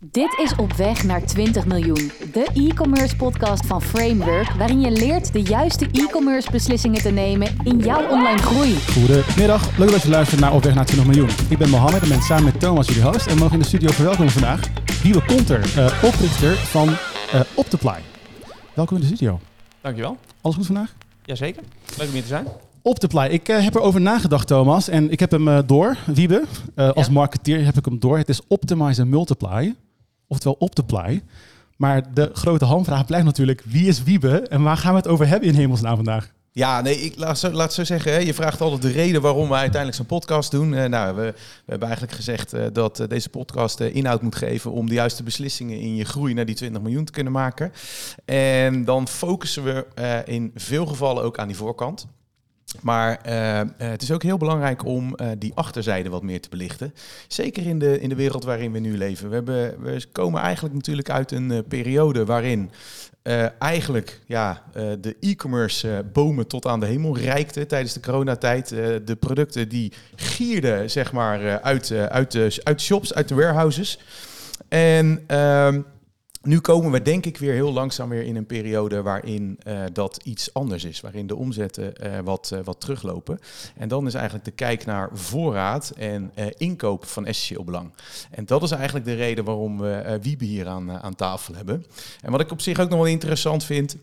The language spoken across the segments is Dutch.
Dit is Op Weg naar 20 miljoen, de e-commerce podcast van Framework, waarin je leert de juiste e-commerce beslissingen te nemen in jouw online groei. Goedemiddag, leuk dat je luistert naar Op Weg naar 20 miljoen. Ik ben Mohammed en ben samen met Thomas jullie host en we mogen in de studio verwelkomen vandaag Wiebe Konter, uh, oprichter van uh, Opteply. Welkom in de studio. Dankjewel. Alles goed vandaag? Jazeker, leuk om hier te zijn. Opteply, ik uh, heb erover nagedacht Thomas en ik heb hem door, Wiebe. als ja. marketeer heb ik hem door. Het is Optimize and Multiply oftewel op de play. Maar de grote hamvraag blijft natuurlijk, wie is Wiebe en waar gaan we het over hebben in hemelsnaam vandaag? Ja, nee, ik laat zo, laat zo zeggen. Hè, je vraagt altijd de reden waarom we uiteindelijk zo'n podcast doen. Uh, nou, we, we, hebben eigenlijk gezegd uh, dat uh, deze podcast inhoud moet geven om de juiste beslissingen in je groei naar die 20 miljoen te kunnen maken. En dan focussen we in veel gevallen ook aan die voorkant. Maar uh, het is ook heel belangrijk om uh, die achterzijde wat meer te belichten. Zeker in de, in de wereld waarin we nu leven. We, hebben, we komen eigenlijk natuurlijk uit een periode waarin eigenlijk ja, de e-commerce bomen tot aan de hemel reikten tijdens de coronatijd. de producten die gierden zeg maar, uit, uit, de, uit shops, uit de warehouses. En ehm, nu komen we denk ik weer heel langzaam weer in een periode waarin uh, dat iets anders is. Waarin de omzetten uh, wat, uh, wat teruglopen. En dan is eigenlijk de kijk naar voorraad en inkoop van essentieel belang. En dat is eigenlijk de reden waarom we Wiebe hier aan, aan tafel hebben. En wat ik op zich ook nog wel interessant vind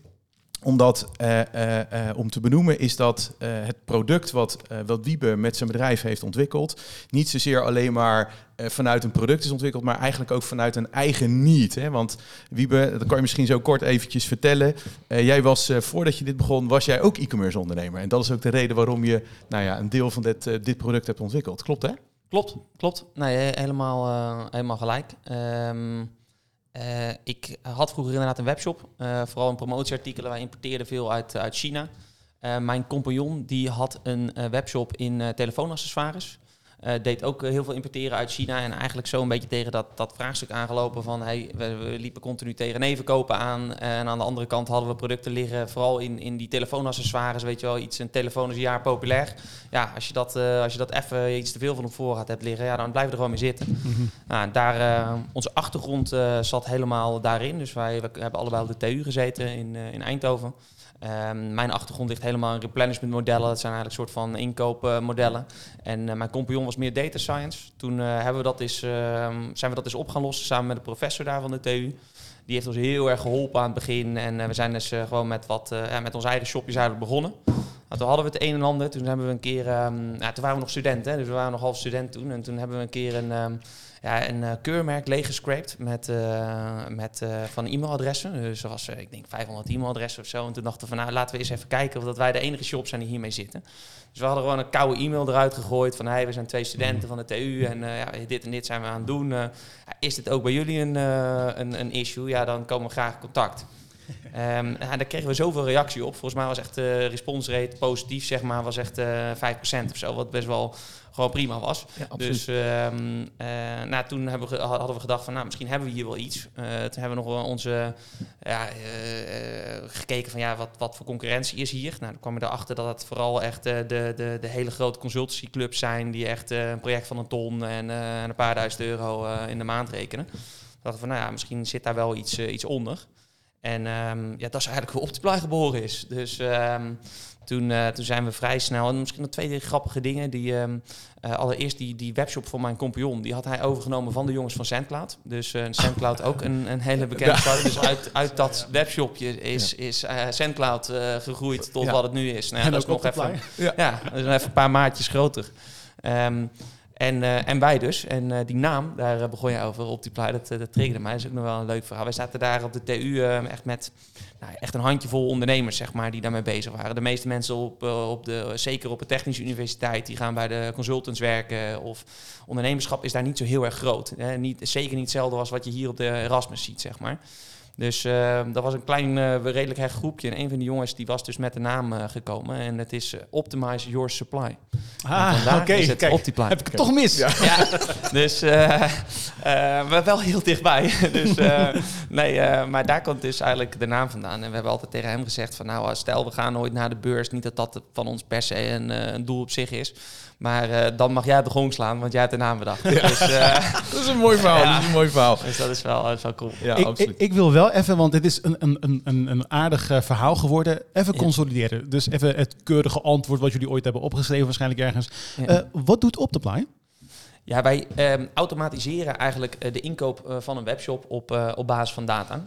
omdat, uh, uh, uh, om te benoemen, is dat het product wat, wat Wiebe met zijn bedrijf heeft ontwikkeld, niet zozeer alleen maar vanuit een product is ontwikkeld, maar eigenlijk ook vanuit een eigen. Hè? Want Wiebe, dat kan je misschien zo kort eventjes vertellen. jij was, voordat je dit begon, was jij ook e-commerce ondernemer. En dat is ook de reden waarom je nou ja, een deel van dit, dit product hebt ontwikkeld. Klopt hè? Klopt, klopt. Nee, helemaal, helemaal gelijk. Um uh, ik had vroeger inderdaad een webshop, uh, vooral in promotieartikelen. Wij importeerden veel uit, uit China. Mijn compagnon die had een webshop in telefoonaccessoires. Uh, deed ook heel veel importeren uit China. En eigenlijk zo een beetje tegen dat, dat vraagstuk aangelopen van... Hey, we, we liepen continu tegen nevenkopen aan. En aan de andere kant hadden we producten liggen... vooral in, in die telefoonaccessoires, weet je wel. Iets, een telefoon is een jaar populair. Ja, als je dat, uh, als je dat even iets te veel van op voorraad hebt liggen... Ja, dan blijf je er gewoon mee zitten. Mm -hmm. nou, daar, uh, onze achtergrond zat helemaal daarin. Dus wij we hebben allebei op de TU gezeten in, in Eindhoven... Um, mijn achtergrond ligt helemaal in replenishment modellen. Dat zijn eigenlijk een soort van inkoopmodellen. en uh, mijn compagnon was meer data science. Toen uh, hebben we dat eens, uh, zijn we dat eens op gaan lossen samen met de professor daar van de TU. Die heeft ons heel erg geholpen aan het begin. En we zijn dus gewoon met, wat, ja, met onze eigen shopjes eigenlijk begonnen. Nou, toen hadden we het een en ander. Toen hebben we een keer. Um, ja, toen waren we nog studenten, dus we waren nog half student toen. En toen hebben we een keer een, ja, een uh, keurmerk leeggescrapt met, uh, met uh, van e-mailadressen. Dus er was, ik denk, 500 e-mailadressen of zo. En toen dachten we van, nou, laten we eens even kijken of dat wij de enige shop zijn die hiermee zitten. Dus we hadden gewoon een koude e-mail eruit gegooid van, hey, we zijn twee studenten van de TU en ja, dit en dit zijn we aan het doen. is dit ook bij jullie een, een, een issue? Ja, dan komen we graag in contact. Ja, daar kregen we zoveel reactie op. Volgens mij was echt de uh, responsrate positief, zeg maar, was echt uh, 5% of zo. Wat best wel gewoon prima was. Ja, dus um, uh, nou, toen hebben we, hadden we gedacht van, nou, misschien hebben we hier wel iets. Uh, toen hebben we nog wel onze, ja, uh, gekeken van, ja, wat, wat voor concurrentie is hier? Nou, dan kwam je erachter dat het vooral echt de, de, de hele grote consultancyclubs zijn... die echt een project van een ton en een paar duizend euro in de maand rekenen. Toen dachten we van, nou ja, misschien zit daar wel iets, iets onder. En um, ja, dat is eigenlijk hoe Optiply geboren is. Dus um, toen, uh, toen zijn we vrij snel. En misschien nog twee grappige dingen. Die, um, uh, allereerst die, die webshop van mijn compagnon. Die had hij overgenomen van de jongens van Sandcloud. Dus uh, Sandcloud ook een, een hele bekende start. Dus uit, uit dat webshopje is, is Sandcloud gegroeid tot ja. wat het nu is. Nou, ja, dat is nog even, ja. ja, dat is even een paar maatjes groter. Um, en, uh, en wij dus. En uh, die naam, daar uh, begon je over op die play. Dat, dat triggerde mij. Dat is ook nog wel een leuk verhaal. Wij zaten daar op de TU echt met nou, echt een handjevol ondernemers, zeg maar, die daarmee bezig waren. De meeste mensen op, op de, zeker op de technische universiteit, die gaan bij de consultants werken. Of ondernemerschap is daar niet zo heel erg groot. Hè? Niet, zeker niet hetzelfde als wat je hier op de Erasmus ziet, zeg maar. Dus uh, dat was een klein, uh, redelijk hecht groepje. En een van die jongens die was dus met de naam uh, gekomen. En het is Optimize Your Supply. Ah, oké. Okay. Optiply. Heb ik het toch mis? Ja. ja. dus we wel heel dichtbij. dus nee, maar daar komt dus eigenlijk de naam vandaan. En we hebben altijd tegen hem gezegd van... nou, stel we gaan nooit naar de beurs. Niet dat dat van ons per se een, een doel op zich is. Maar uh, dan mag jij de gong slaan, want jij hebt de naam bedacht. Ja. Dus, uh, dat is een mooi verhaal. Ja. Dat is een mooi verhaal. Dus dat is wel, dat is wel cool. Ja, ik, ik, ik, wil wel even, want dit is een, een, een, een aardig uh, verhaal geworden. Even consolideren. Dus even het keurige antwoord wat jullie ooit hebben opgeschreven, waarschijnlijk ergens. wat doet Optiply? Ja, wij um, automatiseren eigenlijk de inkoop van een webshop op, op basis van data.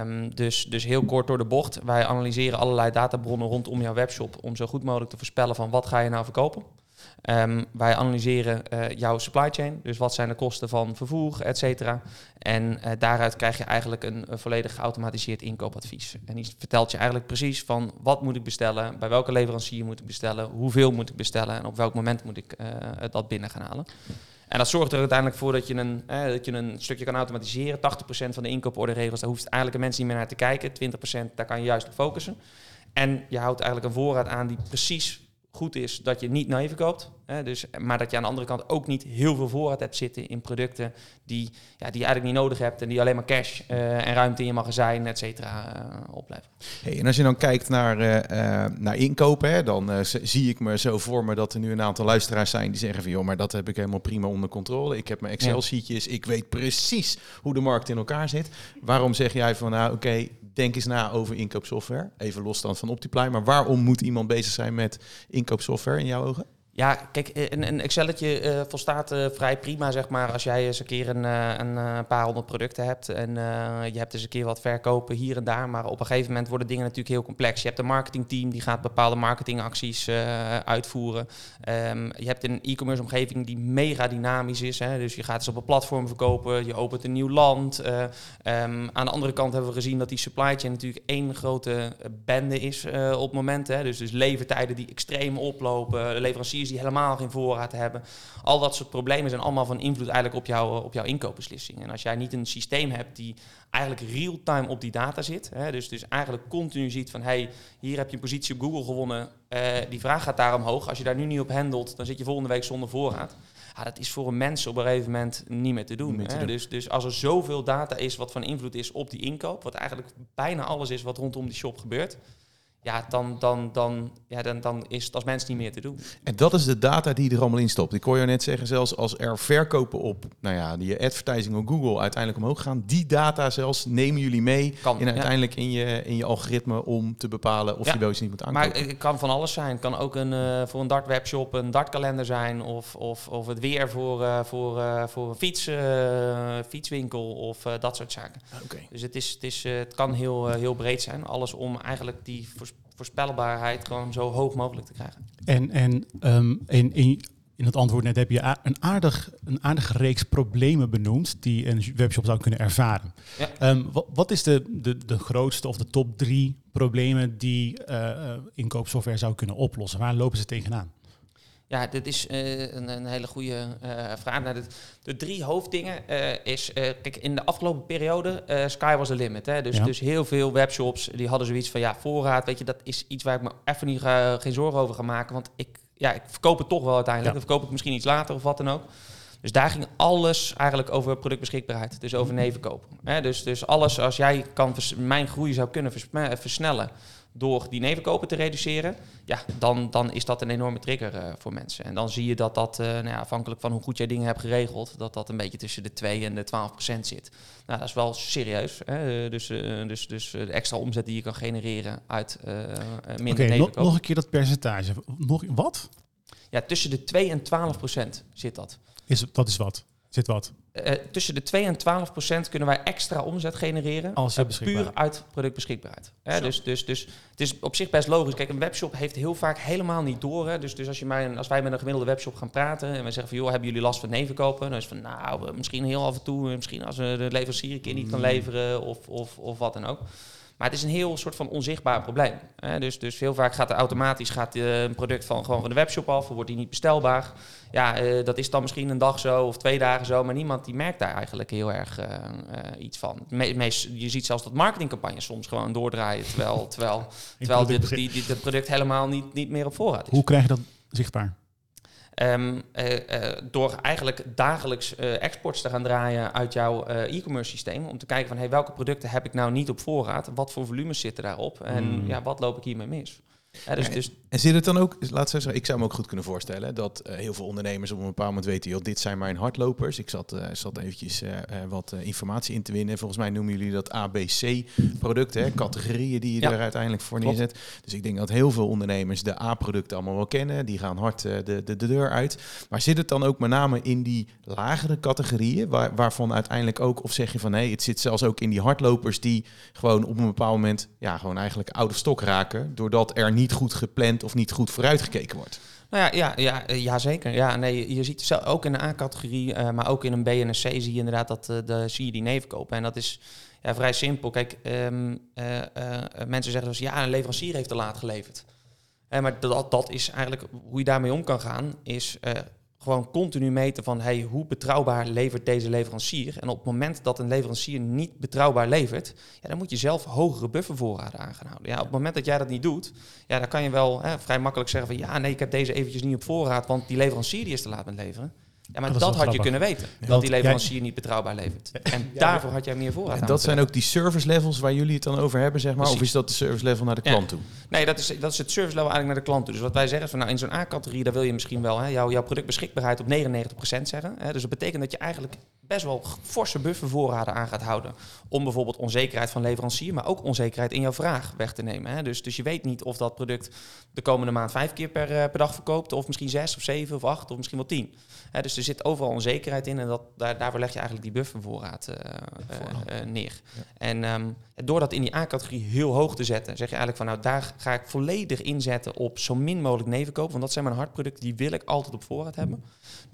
Um, dus, dus heel kort door de bocht. Wij analyseren allerlei databronnen rondom jouw webshop om zo goed mogelijk te voorspellen van wat ga je nou verkopen. Um, wij analyseren uh, jouw supply chain, dus wat zijn de kosten van vervoer, et cetera. En uh, daaruit krijg je eigenlijk een, volledig geautomatiseerd inkoopadvies. En die vertelt je eigenlijk precies van wat moet ik bestellen, bij welke leverancier moet ik bestellen, hoeveel moet ik bestellen en op welk moment moet ik uh, dat binnen gaan halen. En dat zorgt er uiteindelijk voor dat je een, eh, dat je een stukje kan automatiseren. 80% van de inkooporderregels, daar hoeft eigenlijk een mens niet meer naar te kijken. 20% daar kan je juist op focussen. En je houdt eigenlijk een voorraad aan die precies goed is dat je niet naïef koopt. Hè, dus, maar dat je aan de andere kant ook niet heel veel voorraad hebt zitten in producten die, ja, die je eigenlijk niet nodig hebt en die alleen maar cash uh, en ruimte in je magazijn, et cetera, uh, opleveren. Hey, en als je dan kijkt naar, uh, naar inkopen, hè, dan zie ik me zo voor me dat er nu een aantal luisteraars zijn die zeggen van joh, maar dat heb ik helemaal prima onder controle. Ik heb mijn Excel-sheetjes, ik weet precies hoe de markt in elkaar zit. Waarom zeg jij van nou oké, denk eens na over inkoopsoftware. Even los dan van Optiply. Maar waarom moet iemand bezig zijn met inkoopsoftware in jouw ogen? Ja, kijk, een, een Excelletje uh, volstaat uh, vrij prima, zeg maar, als jij eens een keer een, uh, een paar honderd producten hebt en je hebt eens een keer wat verkopen hier en daar, maar op een gegeven moment worden dingen natuurlijk heel complex. Je hebt een marketingteam die gaat bepaalde marketingacties uitvoeren. Um, je hebt een e-commerce omgeving die mega dynamisch is, hè, dus je gaat eens op een platform verkopen, je opent een nieuw land. Um, aan de andere kant hebben we gezien dat die supply chain natuurlijk één grote bende is op momenten, dus, dus levertijden die extreem oplopen, leveranciers die helemaal geen voorraad hebben. Al dat soort problemen zijn allemaal van invloed eigenlijk op, jou, op jouw inkoopbeslissing. En als jij niet een systeem hebt die eigenlijk real-time op die data zit, hè, dus, dus eigenlijk continu ziet van hey, hier heb je een positie op Google gewonnen, uh, die vraag gaat daar omhoog. Als je daar nu niet op handelt, dan zit je volgende week zonder voorraad. Ja, dat is voor een mens op een gegeven moment niet meer te doen. Meer te doen. Dus, dus als er zoveel data is wat van invloed is op die inkoop, wat eigenlijk bijna alles is wat rondom die shop gebeurt, ja, dan, dan, dan, ja, dan, dan is het als mens niet meer te doen. En dat is de data die er allemaal in stopt. Ik hoor je net zeggen, zelfs als er verkopen op, nou ja, die advertising op Google uiteindelijk omhoog gaan, die data zelfs nemen jullie mee kan, in uiteindelijk in, je, in je algoritme om te bepalen of je wel eens niet moet aankopen. Maar het kan van alles zijn. Het kan ook een, uh, voor een dart webshop een dartkalender zijn of, of, of het weer voor, uh, voor, uh, voor een fiets, fietswinkel of dat soort zaken. Okay. Dus het, is, het, is, het kan heel, heel breed zijn. Alles om eigenlijk die voorspelbaarheid gewoon zo hoog mogelijk te krijgen. En, en um, in, in, in het antwoord net heb je een, aardig, een aardige reeks problemen benoemd die een webshop zou kunnen ervaren. Ja. Um, wat, wat, is de, de, de grootste of de top drie problemen die uh, inkoopsoftware zou kunnen oplossen? Waar lopen ze tegenaan? Ja, dit is uh, een, een, hele goede uh, vraag. Nou, de, de, drie hoofddingen uh, is, kijk, in de afgelopen periode, sky was the limit. Hè? Dus, dus heel veel webshops die hadden zoiets van, ja, voorraad, weet je, dat is iets waar ik me even niet geen zorgen over ga maken. Want ik, ja, ik verkoop het toch wel uiteindelijk. Ja. Dan verkoop ik misschien iets later of wat dan ook. Dus daar ging alles eigenlijk over productbeschikbaarheid. Dus over nevenkoop. Hè? Dus, dus alles, als jij kan mijn groei zou kunnen versnellen door die nevenkopen te reduceren, ja, dan, dan is dat een enorme trigger uh, voor mensen. En dan zie je dat dat, uh, nou ja, afhankelijk van hoe goed jij dingen hebt geregeld, dat dat een beetje tussen de 2 en de 12 procent zit. Nou, dat is wel serieus. Hè? Dus, uh, dus, dus de extra omzet die je kan genereren uit minder okay, nevenkopen. Nog, nog een keer dat percentage. Nog, wat? Ja, tussen de 2 en 12 procent zit dat. Is, dat is wat? Zit wat? Uh, tussen de 2 en 12 procent kunnen wij extra omzet genereren. Als uh, puur uit productbeschikbaarheid. Hè, dus, dus, dus het is op zich best logisch. Kijk, een webshop heeft heel vaak helemaal niet door. Hè. Dus, dus als, je mij, als wij met een gemiddelde webshop gaan praten en we zeggen van joh, hebben jullie last van nevenkopen? Dan is van nou, misschien heel af en toe, misschien als we de leverancier een keer niet kan mm. leveren of, of, of wat dan ook. Maar het is een heel soort van onzichtbaar probleem. Hè? Dus, dus heel vaak gaat er automatisch gaat, eh, een product van, gewoon van de webshop af, wordt die niet bestelbaar. Ja, eh, dat is dan misschien een dag zo of twee dagen zo, maar niemand die merkt daar eigenlijk heel erg eh, iets van. Me- meest, je ziet zelfs dat marketingcampagnes soms gewoon doordraaien, terwijl, terwijl, terwijl dit, die, product helemaal niet, niet meer op voorraad is. Hoe krijg je dat zichtbaar? Ehm, eh, eh, door eigenlijk dagelijks eh, exports te gaan draaien uit jouw e-commerce systeem. Om te kijken van hey, welke producten heb ik nou niet op voorraad? Wat voor volumes zitten daarop? En Hmm. ja, wat loop ik hiermee mis? Ja, dus, dus En zit het dan ook, laat ik zeggen, ik zou me ook goed kunnen voorstellen dat eh, heel veel ondernemers op een bepaald moment weten, joh, dit zijn mijn hardlopers. Ik zat, eh, zat eventjes eh, wat informatie in te winnen. Volgens mij noemen jullie dat ABC-producten, categorieën die je Ja. er uiteindelijk voor Klopt. neerzet. Dus ik denk dat heel veel ondernemers de A-producten allemaal wel kennen. Die gaan hard de, de, de deur uit. Maar zit het dan ook met name in die lagere categorieën, waar, waarvan uiteindelijk ook, of zeg je van nee, het zit zelfs ook in die hardlopers die gewoon op een bepaald moment, ja, gewoon eigenlijk out of stock raken, doordat er niet goed gepland of niet goed vooruitgekeken wordt. Nou ja, ja, ja, eh, ja zeker. Ja, nee, je ziet zelf ook in de A-categorie, eh, maar ook in een B en een C zie je inderdaad dat eh, de, zie je die nevenkopen. En dat is ja, vrij simpel. Kijk, ehm, eh, eh, mensen zeggen dus ja, een leverancier heeft te laat geleverd. Maar dat, dat is eigenlijk hoe je daarmee om kan gaan, is gewoon continu meten van hey, hoe betrouwbaar levert deze leverancier. En op het moment dat een leverancier niet betrouwbaar levert, ja, dan moet je zelf hogere buffervoorraden aan gaan houden. Ja, op het moment dat jij dat niet doet, ja, dan kan je wel hè, vrij makkelijk zeggen van ja, nee, ik heb deze eventjes niet op voorraad, want die leverancier die is te laat met leveren. Ja, maar Dat had je kunnen weten. dat Want die jij- leverancier niet betrouwbaar levert. En daarvoor had jij meer voorraad En dat zijn ook die service levels waar jullie het dan over hebben, zeg maar? Of is dat de service level naar de Ja. klant toe? Nee, dat is, dat is het service level eigenlijk naar de klant toe. Dus wat wij zeggen is van nou in zo'n A-categorie, daar wil je misschien wel hè, jouw, jouw productbeschikbaarheid op 99% zeggen. Hè. Dus dat betekent dat je eigenlijk best wel forse buffervoorraden aan gaat houden. Om bijvoorbeeld onzekerheid van leverancier, maar ook onzekerheid in jouw vraag weg te nemen. Hè. Dus, dus je weet niet of dat product de komende maand vijf keer per, eh, per dag verkoopt, of misschien zes of zeven of acht of misschien wel tien. Hè, dus er zit overal onzekerheid in en dat, daar, daarvoor leg je eigenlijk die buffervoorraad eh, eh, eh, neer. En ehm, door dat in die A-categorie heel hoog te zetten, zeg je eigenlijk van nou daar ga ik volledig inzetten op zo min mogelijk nevenkoop. Want dat zijn mijn hardproducten, die wil ik altijd op voorraad hebben.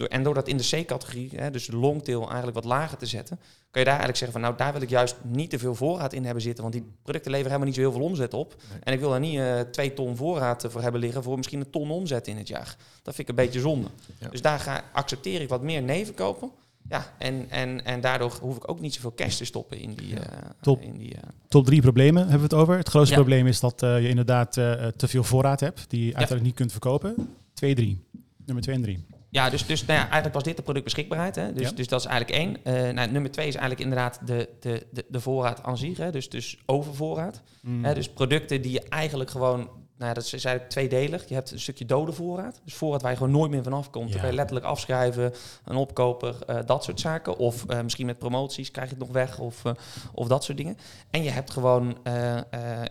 En door dat in de C-categorie, hè, dus de longtail eigenlijk wat lager te zetten, kan je daar eigenlijk zeggen van nou daar wil ik juist niet te veel voorraad in hebben zitten. Want die producten leveren helemaal niet zo heel veel omzet op. En ik wil daar niet eh, twee ton voorraad voor hebben liggen voor misschien een ton omzet in het jaar. Dat vind ik een beetje zonde. Ja. Dus daar ga, accepteer ik wat meer nevenkopen. Ja, en, en, en daardoor hoef ik ook niet zoveel cash te stoppen in die... eh, Top. in die eh, Top drie problemen hebben we het over. Het grootste Ja. probleem is dat eh, je inderdaad eh, te veel voorraad hebt, die je uiteindelijk niet kunt verkopen. Twee, drie. Nummer twee en drie. Ja, dus, dus nou ja, eigenlijk was dit de productbeschikbaarheid. Hè? Dus, Ja. dus dat is eigenlijk één. Eh, nou, nummer twee is eigenlijk inderdaad de, de, de, de voorraad aan zich. Hè? Dus, dus overvoorraad. Mm. Hè? Dus producten die je eigenlijk gewoon... Nou, dat is eigenlijk tweedelig. Je hebt een stukje dode voorraad. Dus voorraad waar je gewoon nooit meer vanaf komt. Ja. Dan kan je letterlijk afschrijven, een opkoper, eh, dat soort zaken. Of eh, misschien met promoties krijg je het nog weg of, eh, of dat soort dingen. En je hebt gewoon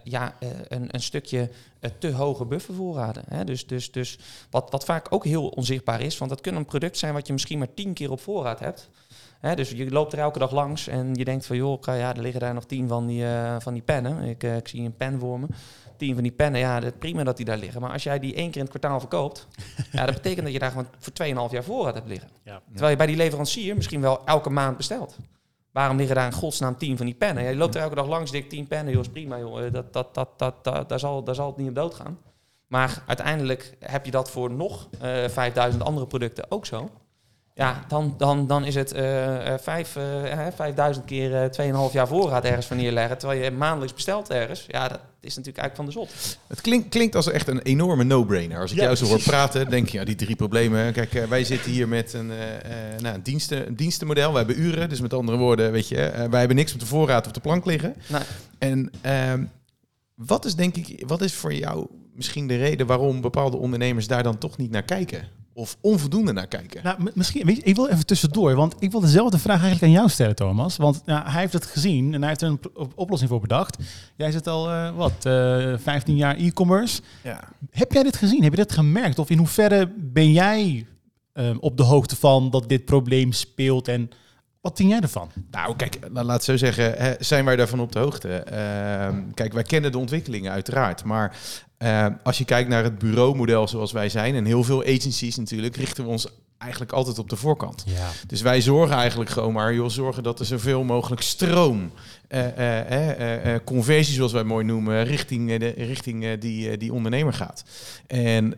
ja, een, een stukje te hoge buffervoorraden. Hè? Dus, dus, dus wat, wat vaak ook heel onzichtbaar is, want dat kan een product zijn wat je misschien maar tien keer op voorraad hebt. Dus je loopt er elke dag langs en je denkt van joh, ja, er liggen daar nog tien van die, van die pennen. Ik, ik zie een pen voor me. Tien van die pennen, ja, dat, prima dat die daar liggen. Maar als jij die één keer in het kwartaal verkoopt, ja, dat betekent dat je daar gewoon voor 2,5 jaar voorraad hebt liggen. Ja. Terwijl je bij die leverancier misschien wel elke maand bestelt. Waarom liggen daar in godsnaam tien van die pennen? Ja, je loopt er elke dag langs, dik tien pennen, joh, is prima, joh. Eh, Dat, dat, dat, dat, dat, daar, zal, daar zal het niet op dood gaan. Maar uiteindelijk heb je dat voor nog eh 5000 andere producten ook zo. Ja, dan, dan, dan is het eh, eh, vijf, eh, 5000 keer eh 2,5 jaar voorraad ergens van neerleggen. Terwijl je maandelijks bestelt ergens. Ja, dat is natuurlijk eigenlijk van de zot. Het klinkt, klinkt als echt een enorme no-brainer. Als ik Ja, jou zo hoor praten, denk je, ja, die drie problemen. Kijk, wij zitten hier met een, nou, een, diensten, een dienstenmodel. We hebben uren, dus met andere woorden, weet je, wij hebben niks op de voorraad op de plank liggen. Nee. En ehm, wat is denk ik, wat is voor jou misschien de reden waarom bepaalde ondernemers daar dan toch niet naar kijken? Of onvoldoende naar kijken? Nou, misschien, weet je, ik wil even tussendoor, want ik wil dezelfde vraag eigenlijk aan jou stellen, Thomas. Want ja, hij heeft het gezien en hij heeft er een oplossing voor bedacht. Jij zit al, eh, wat, eh 15 jaar e-commerce. Ja. Heb jij dit gezien? Heb je dit gemerkt? Of in hoeverre ben jij eh, op de hoogte van dat dit probleem speelt en wat vind jij ervan? Nou, kijk, la- laat zo zeggen, hè, zijn wij daarvan op de hoogte? Ehm, kijk, wij kennen de ontwikkelingen uiteraard, maar Uh, als je kijkt naar het bureaumodel zoals wij zijn, en heel veel agencies natuurlijk, richten we ons eigenlijk altijd op de voorkant. Ja. Dus wij zorgen eigenlijk gewoon maar, joh, zorgen dat er zoveel mogelijk stroom, conversie zoals wij mooi noemen, richting, de, richting die, die ondernemer gaat. En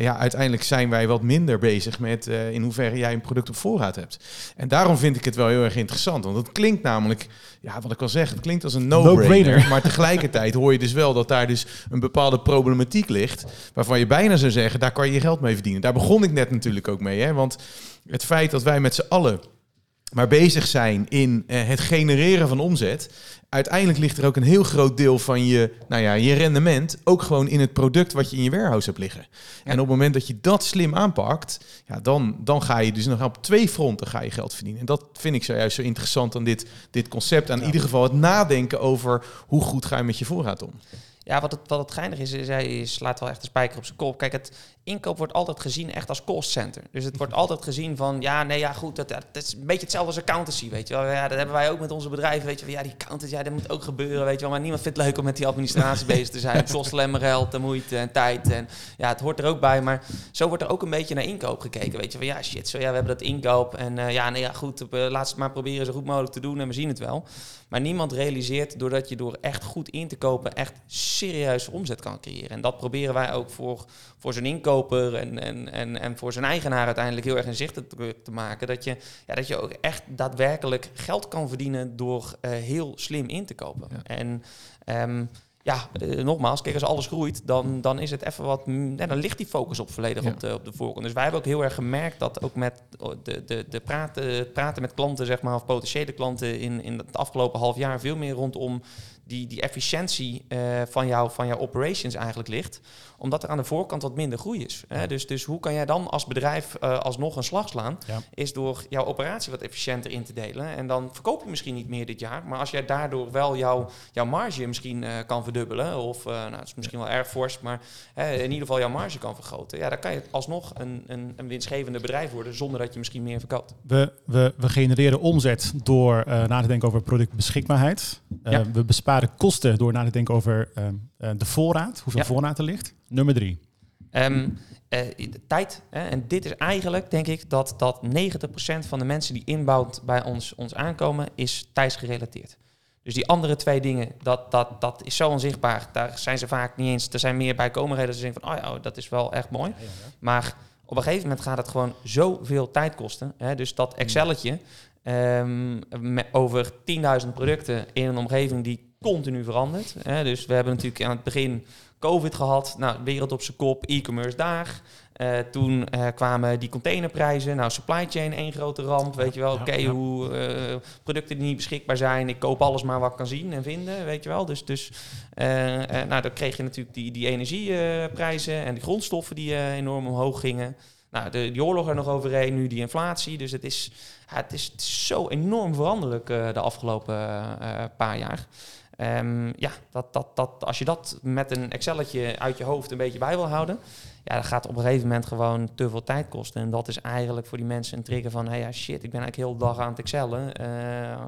ja, uiteindelijk zijn wij wat minder bezig met in hoeverre jij een product op voorraad hebt. En daarom vind ik het wel heel erg interessant, want het klinkt namelijk, ja, wat ik al zeg, het klinkt als een no-brainer, no maar tegelijkertijd hoor je dus wel dat daar dus een bepaalde problematiek ligt, waarvan je bijna zou zeggen, daar kan je geld mee verdienen. Daar begon ik net natuurlijk ook mee, hè, want het feit dat wij met z'n allen maar bezig zijn in uh, het genereren van omzet. Uiteindelijk ligt er ook een heel groot deel van je, nou ja, je rendement ook gewoon in het product wat je in je warehouse hebt liggen. En op het moment dat je dat slim aanpakt, ja, dan, dan ga je dus nog op twee fronten ga je geld verdienen. En dat vind ik zojuist zo interessant aan dit, dit concept. Aan in ieder geval het nadenken over hoe goed ga je met je voorraad om. Ja, wat het, wat het geinig is, is hij slaat wel echt de spijker op zijn kop. Kijk, het inkoop wordt altijd gezien echt als cost center. Dus het wordt altijd gezien van, ja, nee, ja, goed, dat, dat is een beetje hetzelfde als accountancy, weet je wel. Ja, dat hebben wij ook met onze bedrijven, weet je wel. Ja, die accountant, ja, dat moet ook gebeuren, weet je wel. Maar niemand vindt het leuk om met die administratie bezig te zijn. Het kost alleen maar geld en moeite en tijd. En ja, het hoort er ook bij. Maar zo wordt er ook een beetje naar inkoop gekeken, weet je wel. Ja, shit, zo, ja, we hebben dat inkoop. En uh, ja, nee, ja, goed, uh, laat het maar proberen zo goed mogelijk te doen en we zien het wel. Maar niemand realiseert doordat je door echt goed in te kopen echt serieus omzet kan creëren. En dat proberen wij ook voor, voor zijn inkoper en, en, en, en voor zijn eigenaar uiteindelijk heel erg inzichtelijk te maken. Dat je, ja, dat je ook echt daadwerkelijk geld kan verdienen door uh, heel slim in te kopen. Ja. En um, ja, uh, nogmaals, kijk, als alles groeit, dan, dan is het even wat. Ja, dan ligt die focus op volledig ja. op, de, op de voorkant. Dus wij hebben ook heel erg gemerkt dat ook met de, de, de praten, praten met klanten, zeg maar, of potentiële klanten in, in het afgelopen half jaar veel meer rondom die, die efficiëntie uh, van, jou, van jouw operations eigenlijk ligt. Omdat er aan de voorkant wat minder groei is. Ja. Hè? Dus, dus hoe kan jij dan als bedrijf uh, alsnog een slag slaan? Ja. Is door jouw operatie wat efficiënter in te delen. En dan verkoop je misschien niet meer dit jaar. Maar als jij daardoor wel jouw, jouw marge misschien uh, kan verdubbelen. Of nou, het is misschien wel erg fors. Maar in ieder geval jouw marge kan vergroten. Ja, dan kan je alsnog een, een, een winstgevende bedrijf worden. Zonder dat je misschien meer verkoopt. We, we, we genereren omzet door na te denken over productbeschikbaarheid. Ja. We besparen kosten door na te denken over uh, uh, de voorraad, hoeveel ja. voorraad er ligt. Nummer drie. Um, uh, tijd. Hè, en dit is eigenlijk, denk ik, dat, dat 90% van de mensen die inbouwd bij ons, ons aankomen, is tijdsgerelateerd. Dus die andere twee dingen, dat, dat, dat is zo onzichtbaar. Daar zijn ze vaak niet eens. Er zijn meer bijkomendheden dat ze denken van, oh ja, dat is wel echt mooi. Ja, ja, ja. Maar op een gegeven moment gaat het gewoon zoveel tijd kosten. Hè? Dus dat Excelletje um, over 10.000 producten in een omgeving die continu verandert. Hè? Dus we hebben natuurlijk aan het begin COVID gehad. Nou, wereld op zijn kop, e-commerce daar. Uh, toen uh, kwamen die containerprijzen. Nou, supply chain één grote ramp. Weet je wel, oké, okay, hoe uh, producten die niet beschikbaar zijn. Ik koop alles maar wat ik kan zien en vinden, weet je wel. Dus, dus nou, dan kreeg je natuurlijk die, die energieprijzen en de grondstoffen die enorm omhoog gingen. Nou, de, die oorlog er nog overheen, nu die inflatie. Dus het is, het is, zo enorm veranderlijk de afgelopen paar jaar. Um, ja, dat, dat, dat, als je dat met een Excelletje uit je hoofd een beetje bij wil houden, ja, dan gaat op een gegeven moment gewoon te veel tijd kosten. En dat is eigenlijk voor die mensen een trigger van, hey, ja, shit, ik ben eigenlijk heel de dag aan het excellen. Uh,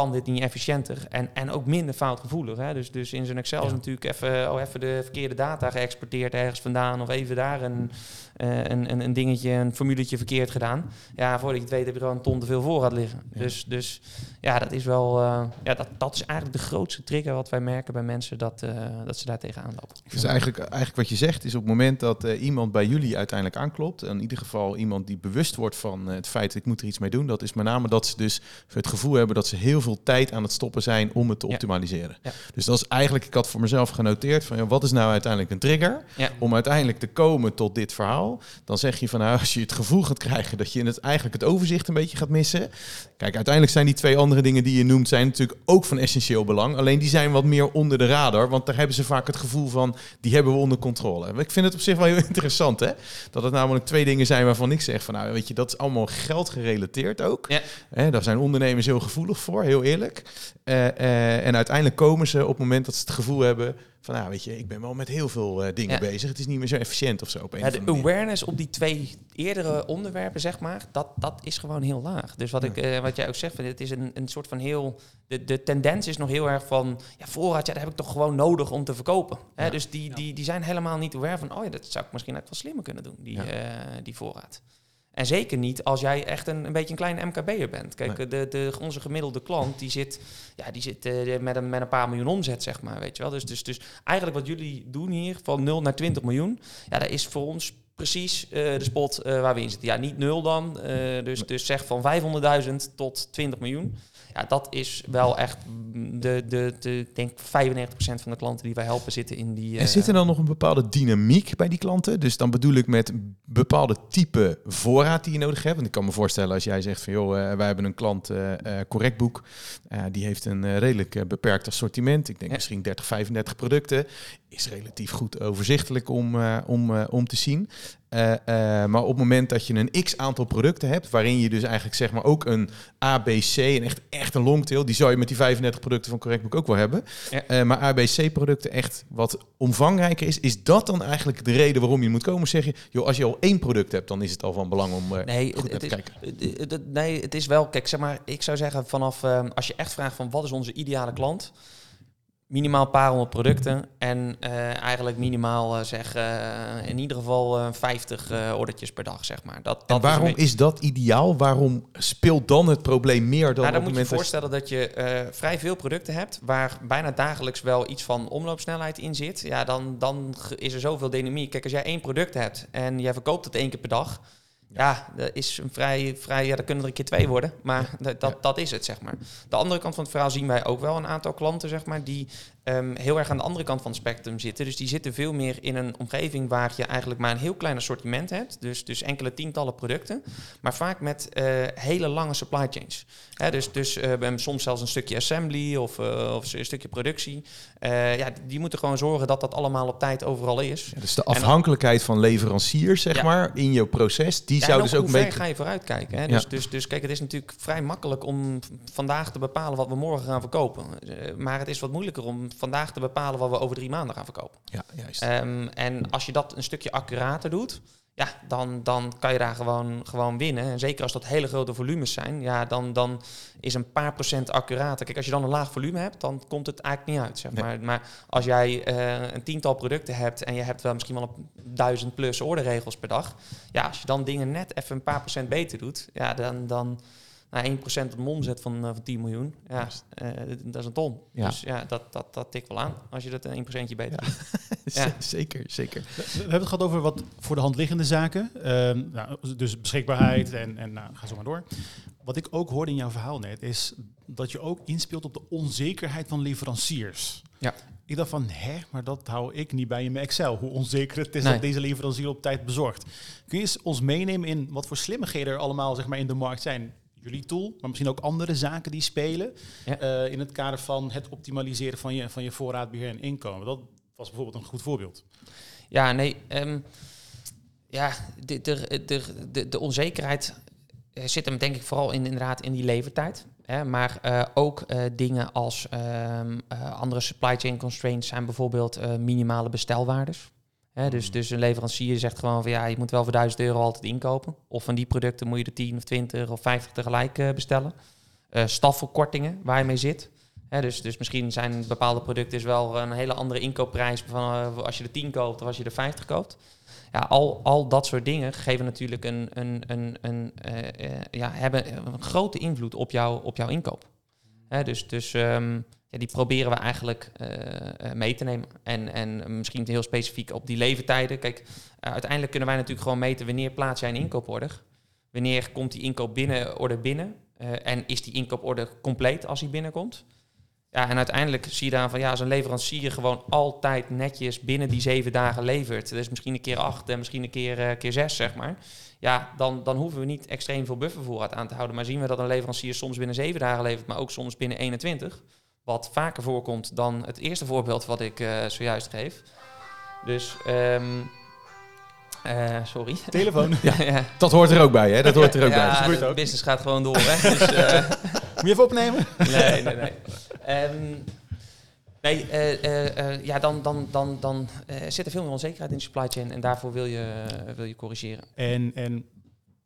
kan dit niet efficiënter en, en ook minder foutgevoelig. Hè? Dus, dus in zo'n Excel ja. is natuurlijk even, oh, even de verkeerde data geëxporteerd ergens vandaan of even daar een, uh, een, een, een, dingetje, een formuletje verkeerd gedaan. Ja, voordat je het weet heb je er een ton te veel voor gaat liggen. Ja. Dus, dus ja, dat is wel, uh, ja, dat, dat is eigenlijk de grootste trigger wat wij merken bij mensen dat, uh, dat ze daar tegenaan lopen. Dus eigenlijk, eigenlijk wat je zegt is op het moment dat iemand bij jullie uiteindelijk aanklopt, in ieder geval iemand die bewust wordt van het feit dat ik moet er iets mee doen, dat is met name dat ze dus het gevoel hebben dat ze heel veel tijd aan het stoppen zijn om het te optimaliseren. Ja. Dus dat is eigenlijk, ik had voor mezelf genoteerd van ja, wat is nou uiteindelijk een trigger om uiteindelijk te komen tot dit verhaal. Dan zeg je van nou, als je het gevoel gaat krijgen dat je het eigenlijk het overzicht een beetje gaat missen. Kijk, uiteindelijk zijn die twee andere dingen die je noemt, zijn natuurlijk ook van essentieel belang. Alleen die zijn wat meer onder de radar, want daar hebben ze vaak het gevoel van die hebben we onder controle. Ik vind het op zich wel heel interessant, hè? Dat het namelijk twee dingen zijn waarvan ik zeg van nou, weet je, dat is allemaal geld gerelateerd ook. Ja. Hè, daar zijn ondernemers heel gevoelig voor heel eerlijk. Eh, eh, en uiteindelijk komen ze op het moment dat ze het gevoel hebben van, nou weet je, ik ben wel met heel veel eh, dingen Ja. bezig. Het is niet meer zo efficiënt of zo. Op een Ja, of de awareness op die twee eerdere onderwerpen, zeg maar, dat, dat is gewoon heel laag. Dus wat, ik, eh, wat jij ook zegt, van, het is een, een soort van heel... De, de tendens is nog heel erg van, ja, voorraad, ja, dat heb ik toch gewoon nodig om te verkopen. Hè? Dus die, die, die zijn helemaal niet aware van, oh ja, dat zou ik misschien ook wel slimmer kunnen doen, die, Ja. eh, die voorraad. En zeker niet als jij echt een, een beetje een kleine MKB'er bent. Kijk, Nee. de, de, onze gemiddelde klant die zit, ja, die zit eh, met, een, met een paar miljoen omzet, zeg maar. Weet je wel? Dus, dus, dus eigenlijk wat jullie doen hier, van 0 naar 20 miljoen, ja, dat is voor ons precies eh, de spot eh, waar we in zitten. Ja, niet nul dan. eh, dus, dus zeg van 500.000 tot 20 miljoen. Ja, dat is wel echt de, de, de ik denk 95% van de klanten die wij helpen zitten in die... En zit er dan nog een bepaalde dynamiek bij die klanten? Dus dan bedoel ik met bepaalde type voorraad die je nodig hebt. Want ik kan me voorstellen als jij zegt van joh, wij hebben een klant correctboek. Die heeft een redelijk beperkt assortiment. Ik denk Ja. misschien 30, 35 producten. Is relatief goed overzichtelijk om, om, om te zien. Eh, eh, maar op het moment dat je een x aantal producten hebt, waarin je dus eigenlijk zeg maar ook een ABC en echt, echt een longtail, die zou je met die 35 producten van Correctbook ook wel hebben. Ja. Eh, maar ABC-producten echt wat omvangrijker is, is dat dan eigenlijk de reden waarom je moet komen? Zeg je, joh, als je al één product hebt, dan is het al van belang om Nee, goed het, te is, kijken. het- nee, het is wel, kijk, zeg maar, ik zou zeggen vanaf, eh, als je echt vraagt van wat is onze ideale klant, minimaal een paar honderd producten en eh, eigenlijk minimaal eh, zeg, eh, in ieder geval eh 50 eh ordertjes per dag, zeg maar. Dat, dat En is waarom is, dat ideaal? Waarom speelt dan het probleem meer dan Nou, dan moet je voorstellen dat je vrij veel producten hebt waar bijna dagelijks wel iets van omloopsnelheid in zit. Ja, dan, dan is er zoveel dynamiek. Kijk, als jij één product hebt en jij verkoopt het één keer per dag. Ja, dat is een vrij, vrij ja, dat kunnen er een keer twee worden, maar dat, dat, dat is het, zeg maar. De andere kant van het verhaal zien wij ook wel een aantal klanten, zeg maar, die ehm, heel erg aan de andere kant van het spectrum zitten. Dus die zitten veel meer in een omgeving waar je eigenlijk maar een heel klein assortiment hebt. Dus, dus enkele tientallen producten, maar vaak met eh, hele lange supply chains. Hè, dus dus hebben soms zelfs een stukje assembly of, eh, of een stukje productie. Ja, die moeten gewoon zorgen dat dat allemaal op tijd overal is. Ja, dus de afhankelijkheid van leveranciers, zeg Ja. maar, in jouw proces, die Ja, zou dus ook ver beetje... ga je vooruit kijken? Hè? Ja. Dus, dus, dus kijk, het is natuurlijk vrij makkelijk om vandaag te bepalen wat we morgen gaan verkopen. Maar het is wat moeilijker om vandaag te bepalen wat we over drie maanden gaan verkopen. Ja, juist. Ehm, en als je dat een stukje accurater doet, ja, dan, dan kan je daar gewoon, gewoon winnen. En zeker als dat hele grote volumes zijn, ja, dan, dan is een paar procent accurater. Kijk, als je dan een laag volume hebt, dan komt het eigenlijk niet uit. Zeg Nee. maar. maar als jij eh, een tiental producten hebt en je hebt wel misschien wel een duizend plus orderregels per dag, ja, als je dan dingen net even een paar procent beter doet, ja, dan, dan nou, 1% op een omzet van, eh, van 10 miljoen, ja, eh, dat is een ton. Ja. Dus ja, dat, dat, dat tikt wel aan als je dat een 1% beter Ja. doet. ja. zeker, zeker. We we hebben het gehad over wat voor de hand liggende zaken. Ehm, nou, dus beschikbaarheid en, en nou, ga zo maar door. Wat ik ook hoorde in jouw verhaal net, is dat je ook inspeelt op de onzekerheid van leveranciers. Ja. Ik dacht van, hè, maar dat hou ik niet bij in mijn Excel. Hoe onzeker het is Nee. dat deze leverancier op tijd bezorgt. Kun je eens ons meenemen in wat voor slimmigheden er allemaal zeg maar, in de markt zijn? Jullie tool, maar misschien ook andere zaken die spelen. Ja. eh, in het kader van het optimaliseren van je, van je voorraadbeheer en inkomen. Dat was bijvoorbeeld een goed voorbeeld. Ja, nee. ehm, ja, de, de, de, de, onzekerheid eh, zit hem denk ik vooral in, inderdaad in die levertijd. Hè, maar eh, ook dingen als ehm, eh, andere supply chain constraints zijn bijvoorbeeld minimale bestelwaardes. Dus, dus een leverancier zegt gewoon van ja, je moet wel voor 1000 euro altijd inkopen. Of van die producten moet je er 10 of 20 of 50 tegelijk eh, bestellen. Eh stafverkortingen waar je mee zit. Dus, dus misschien zijn bepaalde producten is wel een hele andere inkoopprijs van eh, als je er 10 koopt of als je er 50 koopt. Ja, al, al dat soort dingen geven natuurlijk een, een, een, een, ja, hebben een grote invloed op, jou, op jouw inkoop. Dus dus ehm, ja, die proberen we eigenlijk eh, eh, mee te nemen. En, en misschien heel specifiek op die levertijden. Kijk, eh, uiteindelijk kunnen wij natuurlijk gewoon meten wanneer plaats jij een inkooporder. Wanneer komt die inkoop binnen, binnen? En is die inkooporder compleet als die binnenkomt? Ja, en uiteindelijk zie je dan van ja, als een leverancier gewoon altijd netjes binnen die zeven dagen levert. Dus misschien een keer acht en misschien een keer, keer zes, zeg maar. Ja, dan, dan hoeven we niet extreem veel buffervoorraad aan te houden. Maar zien we dat een leverancier soms binnen zeven dagen levert, maar ook soms binnen 21. Wat vaker voorkomt dan het eerste voorbeeld wat ik eh, zojuist geef. Dus, ehm, eh, sorry. Telefoon. ja, ja. Dat hoort er ook bij, hè? Dat hoort er ook ja, bij. gebeurt de ook. business gaat gewoon door. Hè? Dus, eh, Moet je even opnemen? Nee, nee, nee. Ehm, nee, eh, eh, eh, ja, dan, dan, dan, dan eh, zit er veel meer onzekerheid in de supply chain. En daarvoor wil je, wil je corrigeren. En, en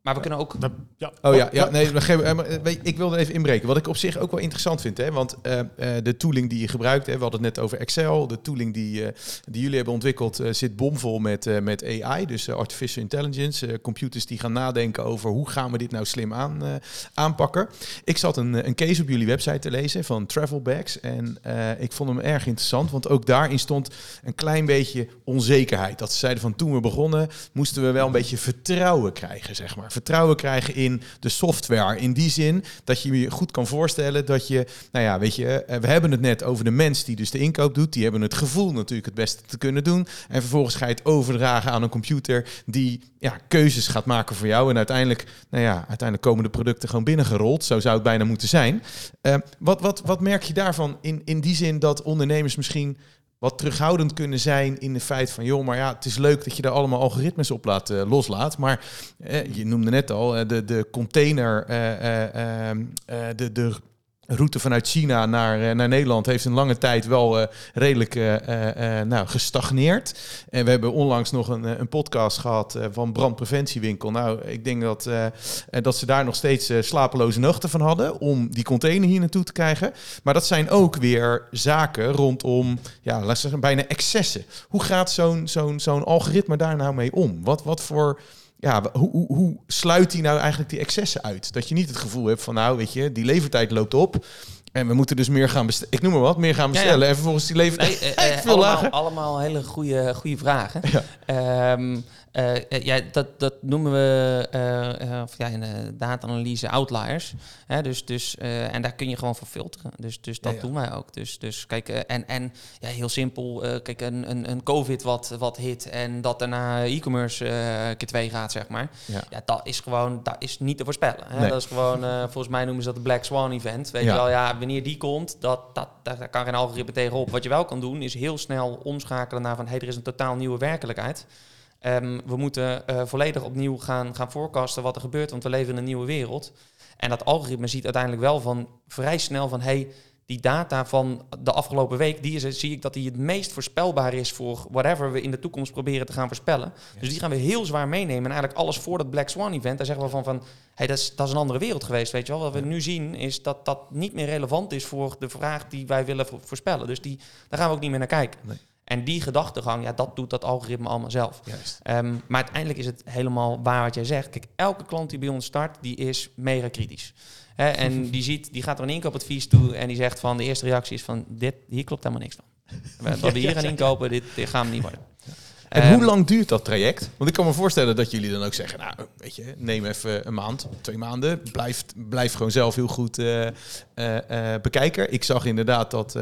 Maar we kunnen ook... ja. Oh ja, ja nee, eh, maar, eh, ik wil er even inbreken. Wat ik op zich ook wel interessant vind, hè, want eh, eh, de tooling die je gebruikt, hè, we hadden het net over Excel, de tooling die, eh, die jullie hebben ontwikkeld eh, zit bomvol met, eh, met AI, dus artificial intelligence, eh, computers die gaan nadenken over hoe gaan we dit nou slim aan, eh, aanpakken. Ik zat een, een case op jullie website te lezen van travel bags en eh, ik vond hem erg interessant, want ook daarin stond een klein beetje onzekerheid. Dat ze zeiden van toen we begonnen moesten we wel een beetje vertrouwen krijgen, zeg maar. Vertrouwen krijgen in de software. In die zin dat je je goed kan voorstellen dat je, nou ja, weet je, eh, we hebben het net over de mens die dus de inkoop doet. Die hebben het gevoel natuurlijk het beste te kunnen doen. En vervolgens ga je het overdragen aan een computer die ja, keuzes gaat maken voor jou. En uiteindelijk, nou ja, uiteindelijk komen de producten gewoon binnengerold. Zo zou het bijna moeten zijn. Eh, wat, wat, wat merk je daarvan in, in die zin dat ondernemers misschien wat terughoudend kunnen zijn in de feit van, joh, maar ja, het is leuk dat je daar allemaal algoritmes op laat, eh, loslaat. Maar eh, je noemde net al, eh, de, de container, eh, eh, ehm, eh, de, de route vanuit China naar, eh, naar Nederland heeft een lange tijd wel eh, redelijk eh, nou, gestagneerd. En we hebben onlangs nog een, een podcast gehad eh, van Brandpreventiewinkel. Nou, ik denk dat, dat ze daar nog steeds slapeloze nachten van hadden om die container hier naartoe te krijgen. Maar dat zijn ook weer zaken rondom, ja, laten we zeggen, bijna excessen. Hoe gaat zo'n zo'n zo'n algoritme daar nou mee om? Wat, wat voor ja, hoe, hoe, hoe sluit die nou eigenlijk die excessen uit? Dat je niet het gevoel hebt van, nou, weet je, die levertijd loopt op. En we moeten dus meer gaan bestellen. Ik noem maar wat, meer gaan Ja, ja. bestellen. En vervolgens die levertijd Nee, eh, eh, allemaal, allemaal hele goede, goede vragen. Ja. Ehm, eh, eh, ja, dat, dat noemen we eh, eh, of ja, in de data-analyse outliers. Hè, dus, dus, eh, en daar kun je gewoon voor filteren. Dus, dus dat Ja, ja. doen wij ook. Dus, dus kijk, eh, en, en ja, heel simpel, eh, kijk, een, een, een COVID wat, wat hit en dat daarna e-commerce eh keer twee gaat, zeg maar. Ja. Ja, dat is gewoon, dat is niet te voorspellen. Hè? Nee. Dat is gewoon, eh, volgens mij noemen ze dat de Black Swan event. Weet je wel, ja, wanneer die komt, dat, dat, daar, daar kan geen algoritme tegenop. Wat je wel kan doen, is heel snel omschakelen naar van, hey, er is een totaal nieuwe werkelijkheid. Ehm, we moeten eh, volledig opnieuw gaan, gaan forecasten wat er gebeurt, want we leven in een nieuwe wereld. En dat algoritme ziet uiteindelijk wel van vrij snel van, hey, die data van de afgelopen week, die is, zie ik dat die het meest voorspelbaar is voor whatever we in de toekomst proberen te gaan voorspellen. Dus die gaan we heel zwaar meenemen. En eigenlijk alles voor dat Black Swan event, daar zeggen we van, van hey, dat, is, dat is een andere wereld geweest, weet je wel. Wat we nu zien is dat dat niet meer relevant is voor de vraag die wij willen vo- voorspellen. Dus die, daar gaan we ook niet meer naar kijken. Nee. En die gedachtegang, ja, dat doet dat algoritme allemaal zelf. Juist. Ehm, maar uiteindelijk is het helemaal waar wat jij zegt. Kijk, elke klant die bij ons start, die is mega kritisch. En die, ziet, die gaat er een inkoopadvies toe en die zegt van... de eerste reactie is van, dit, hier klopt helemaal niks van. We hier gaan inkopen, dit, dit gaan we niet worden. En Ehm, hoe lang duurt dat traject? Want ik kan me voorstellen dat jullie dan ook zeggen, nou, weet je, neem even een maand, twee maanden. Blijf, blijf gewoon zelf heel goed eh, bekijken. Ik zag inderdaad dat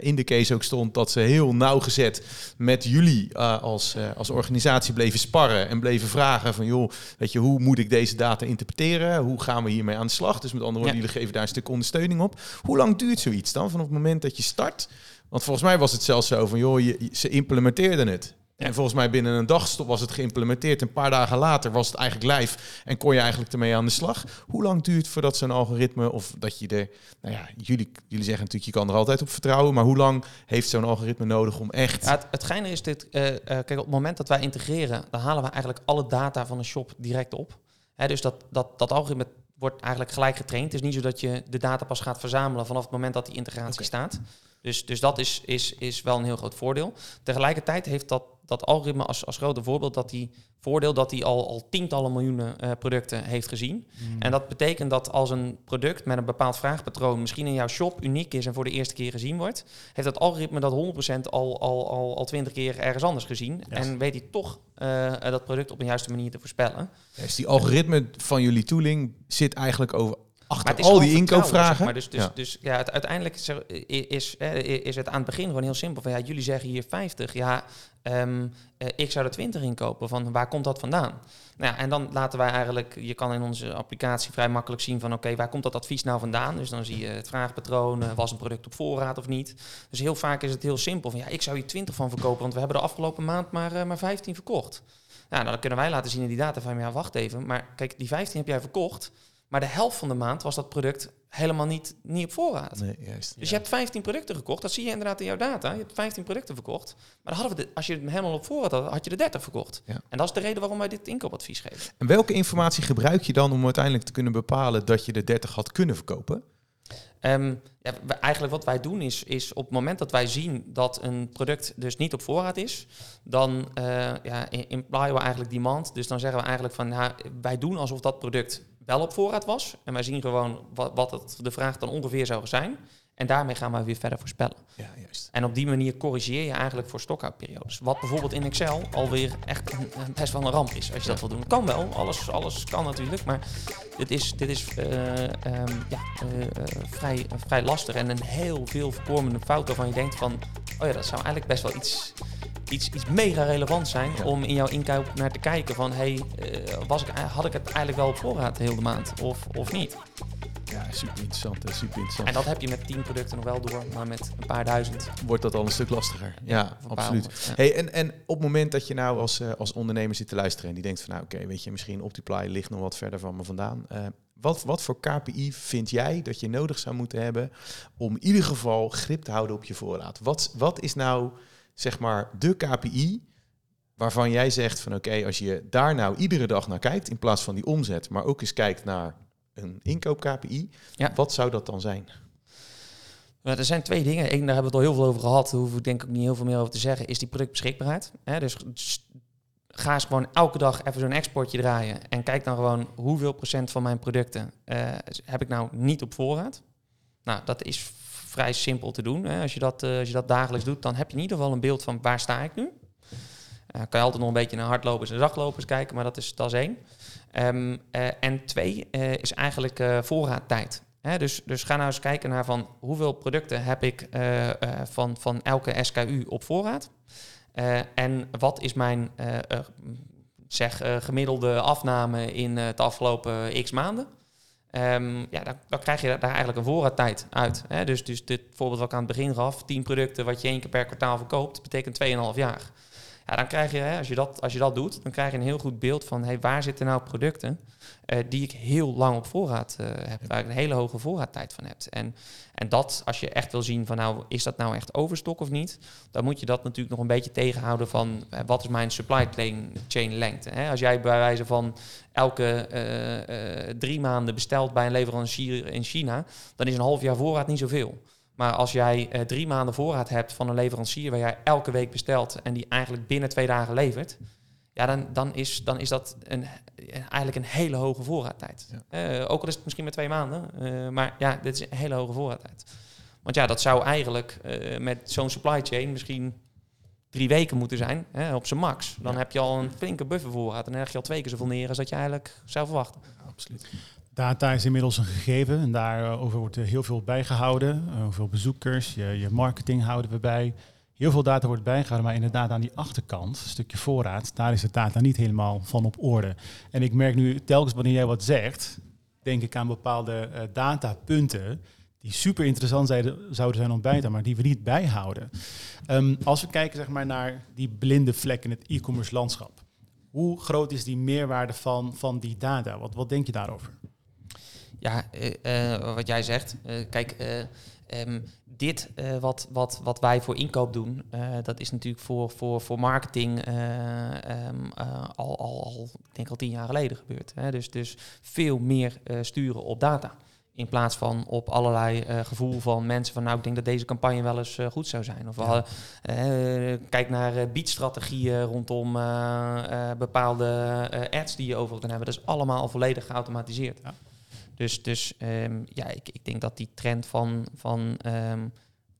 in de case ook stond dat ze heel nauwgezet met jullie als, als organisatie bleven sparren en bleven vragen van, joh, weet je, hoe moet ik deze data interpreteren? Hoe gaan we hiermee aan de slag? Dus met andere woorden, Ja. jullie geven daar een stuk ondersteuning op. Hoe lang duurt zoiets dan vanaf het moment dat je start? Want volgens mij was het zelfs zo van, joh, je- ze implementeerden het. En volgens mij binnen een dag stop was het geïmplementeerd. Een paar dagen later was het eigenlijk live en kon je eigenlijk ermee aan de slag. Hoe lang duurt voordat zo'n algoritme, of dat je er, nou ja, jullie, jullie zeggen natuurlijk je kan er altijd op vertrouwen, maar hoe lang heeft zo'n algoritme nodig om echt... Ja, het, het geine is dit, eh, eh, kijk, op het moment dat wij integreren, dan halen we eigenlijk alle data van een shop direct op. Hè, dus dat, dat, dat algoritme wordt eigenlijk gelijk getraind. Het is niet zo dat je de data pas gaat verzamelen vanaf het moment dat die integratie staat. Dus, dus dat is, is, is wel een heel groot voordeel. Tegelijkertijd heeft dat, dat algoritme als, als grote voorbeeld dat die voordeel dat hij al, al tientallen miljoenen eh, producten heeft gezien. En dat betekent dat als een product met een bepaald vraagpatroon misschien in jouw shop uniek is en voor de eerste keer gezien wordt, heeft dat algoritme dat 100% al, al, al, al 20 keer ergens anders gezien. En weet hij toch eh, dat product op een juiste manier te voorspellen. Dus die algoritme van jullie tooling zit eigenlijk over achter al die inkoopvragen. zeg maar. Dus, dus, Ja. dus ja, het, uiteindelijk is, is, eh, is het aan het begin gewoon heel simpel. Van, ja, jullie zeggen hier 50. Ja, ehm, eh, ik zou er 20 inkopen. Van waar komt dat vandaan? Nou ja, en dan laten wij eigenlijk, je kan in onze applicatie vrij makkelijk zien van oké, waar komt dat advies nou vandaan? Dus dan zie je het vraagpatroon, eh, was een product op voorraad of niet? Dus heel vaak is het heel simpel van ja, ik zou hier 20 van verkopen, want we hebben de afgelopen maand maar, eh, maar 15 verkocht. Nou, dan kunnen wij laten zien in die data van ja, wacht even, maar kijk, die 15 heb jij verkocht, maar de helft van de maand was dat product helemaal niet, niet op voorraad. Nee, juist. Dus je hebt 15 producten gekocht. Dat zie je inderdaad in jouw data. Je hebt 15 producten verkocht. Maar hadden we de, als je het helemaal op voorraad had, had je de 30 verkocht. Ja. En dat is de reden waarom wij dit inkoopadvies geven. En welke informatie gebruik je dan om uiteindelijk te kunnen bepalen dat je de 30 had kunnen verkopen? Ehm, ja, we- eigenlijk wat wij doen is, is op het moment dat wij zien dat een product dus niet op voorraad is, dan eh ja, implyen we eigenlijk demand. Dus dan zeggen we eigenlijk van, wij doen alsof dat product wel op voorraad was. En wij zien gewoon wat, wat het, de vraag dan ongeveer zou zijn. En daarmee gaan we weer verder voorspellen. Ja, juist. En op die manier corrigeer je eigenlijk voor stokhoudperiodes. Wat bijvoorbeeld in Excel alweer echt een, best wel een ramp is als je dat wil doen. Kan wel, alles, alles kan natuurlijk, maar dit is, dit is eh, ehm, ja, eh, eh, vrij, vrij lastig en een heel veel voorkomende fout waarvan je denkt van, oh ja, dat zou eigenlijk best wel iets, iets, iets mega relevant zijn Ja. om in jouw inkoop naar te kijken van, hey, eh, was ik, had ik het eigenlijk wel op voorraad de hele maand of, of niet? Ja, super interessant. Super interessant. En dat heb je met tien producten nog wel door, maar met een paar duizend. wordt dat al een stuk lastiger. Ja, absoluut. honderd, ja. Hey, en, en op het moment dat je nou als, eh, als ondernemer zit te luisteren en die denkt van nou oké, weet je, misschien Optiply ligt nog wat verder van me vandaan. Eh, wat, wat voor KPI vind jij dat je nodig zou moeten hebben om in ieder geval grip te houden op je voorraad? Wat, wat is nou zeg maar de KPI waarvan jij zegt van oké, als je daar nou iedere dag naar kijkt in plaats van die omzet, maar ook eens kijkt naar een inkoop KPI, Ja. wat zou dat dan zijn? Nou, er zijn twee dingen. Eén, daar hebben we het al heel veel over gehad. Daar hoef ik denk ik niet heel veel meer over te zeggen. Is die productbeschikbaarheid. Hè? Dus ga eens gewoon elke dag even zo'n exportje draaien. En kijk dan gewoon hoeveel procent van mijn producten eh, heb ik nou niet op voorraad. Nou, dat is vrij simpel te doen. Hè? Als, je dat, eh, als je dat dagelijks doet, dan heb je in ieder geval een beeld van waar sta ik nu. Eh kan je altijd nog een beetje naar hardlopers en dagslopers kijken, maar dat is, dat één. Ehm, eh, en twee is eigenlijk voorraadtijd. Hè, dus, dus ga nou eens kijken naar van hoeveel producten heb ik van, van elke SKU op voorraad. En wat is mijn zeg, gemiddelde afname in de afgelopen x maanden. Ehm, ja, dan, dan krijg je daar eigenlijk een voorraadtijd uit. Hè? Dus, dus dit voorbeeld wat ik aan het begin gaf, 10 producten wat je één keer per kwartaal verkoopt, betekent 2,5 jaar. Ja, dan krijg je, hè, als, je dat, als je dat doet, dan krijg je een heel goed beeld van hey, waar zitten nou producten eh, die ik heel lang op voorraad eh, heb, waar ik een hele hoge voorraadtijd van heb. En, en dat, als je echt wil zien van nou, is dat nou echt overstok of niet, dan moet je dat natuurlijk nog een beetje tegenhouden van eh, wat is mijn supply chain, lengte. Hè? Als jij bij wijze van elke drie maanden bestelt bij een leverancier in China, dan is een half jaar voorraad niet zoveel. Maar als jij eh, drie maanden voorraad hebt van een leverancier waar jij elke week bestelt en die eigenlijk binnen twee dagen levert, ja, dan, dan, is, dan is dat een, eigenlijk een hele hoge voorraadtijd. Eh, ook al is het misschien maar twee maanden, eh, maar ja, dit is een hele hoge voorraadtijd. Want ja, dat zou eigenlijk met zo'n supply chain misschien drie weken moeten zijn, hè, op zijn max. Dan Ja. heb je al een flinke buffervoorraad en dan leg je al twee keer zoveel neer als dat je eigenlijk zou verwachten. absoluut. Data is inmiddels een gegeven en daarover wordt heel veel bijgehouden. Eh, Hoeveel bezoekers, je, je marketing houden we bij. Heel veel data wordt bijgehouden, maar inderdaad aan die achterkant, een stukje voorraad, daar is de data niet helemaal van op orde. En ik merk nu telkens wanneer jij wat zegt, denk ik aan bepaalde eh, datapunten die super interessant zouden zijn om bij te maar die we niet bijhouden. Ehm, als we kijken zeg maar, naar die blinde vlek in het e-commerce landschap, hoe groot is die meerwaarde van, van die data? Wat, wat denk je daarover? Ja, eh, eh, wat jij zegt. eh, kijk, eh, ehm, dit wat, wat, wat wij voor inkoop doen, dat is natuurlijk voor, voor, voor marketing eh, ehm, eh, al, al, al, ik denk al tien jaar geleden gebeurd. Hè? Dus, dus veel meer sturen op data. In plaats van op allerlei gevoel van mensen van nou, ik denk dat deze campagne wel eens goed zou zijn. Of Ja. kijk naar biedstrategieën rondom bepaalde ads die je over kan hebben. Dat is allemaal volledig geautomatiseerd. Ja. Dus, dus ehm, ja, ik, ik denk dat die trend van, van ehm,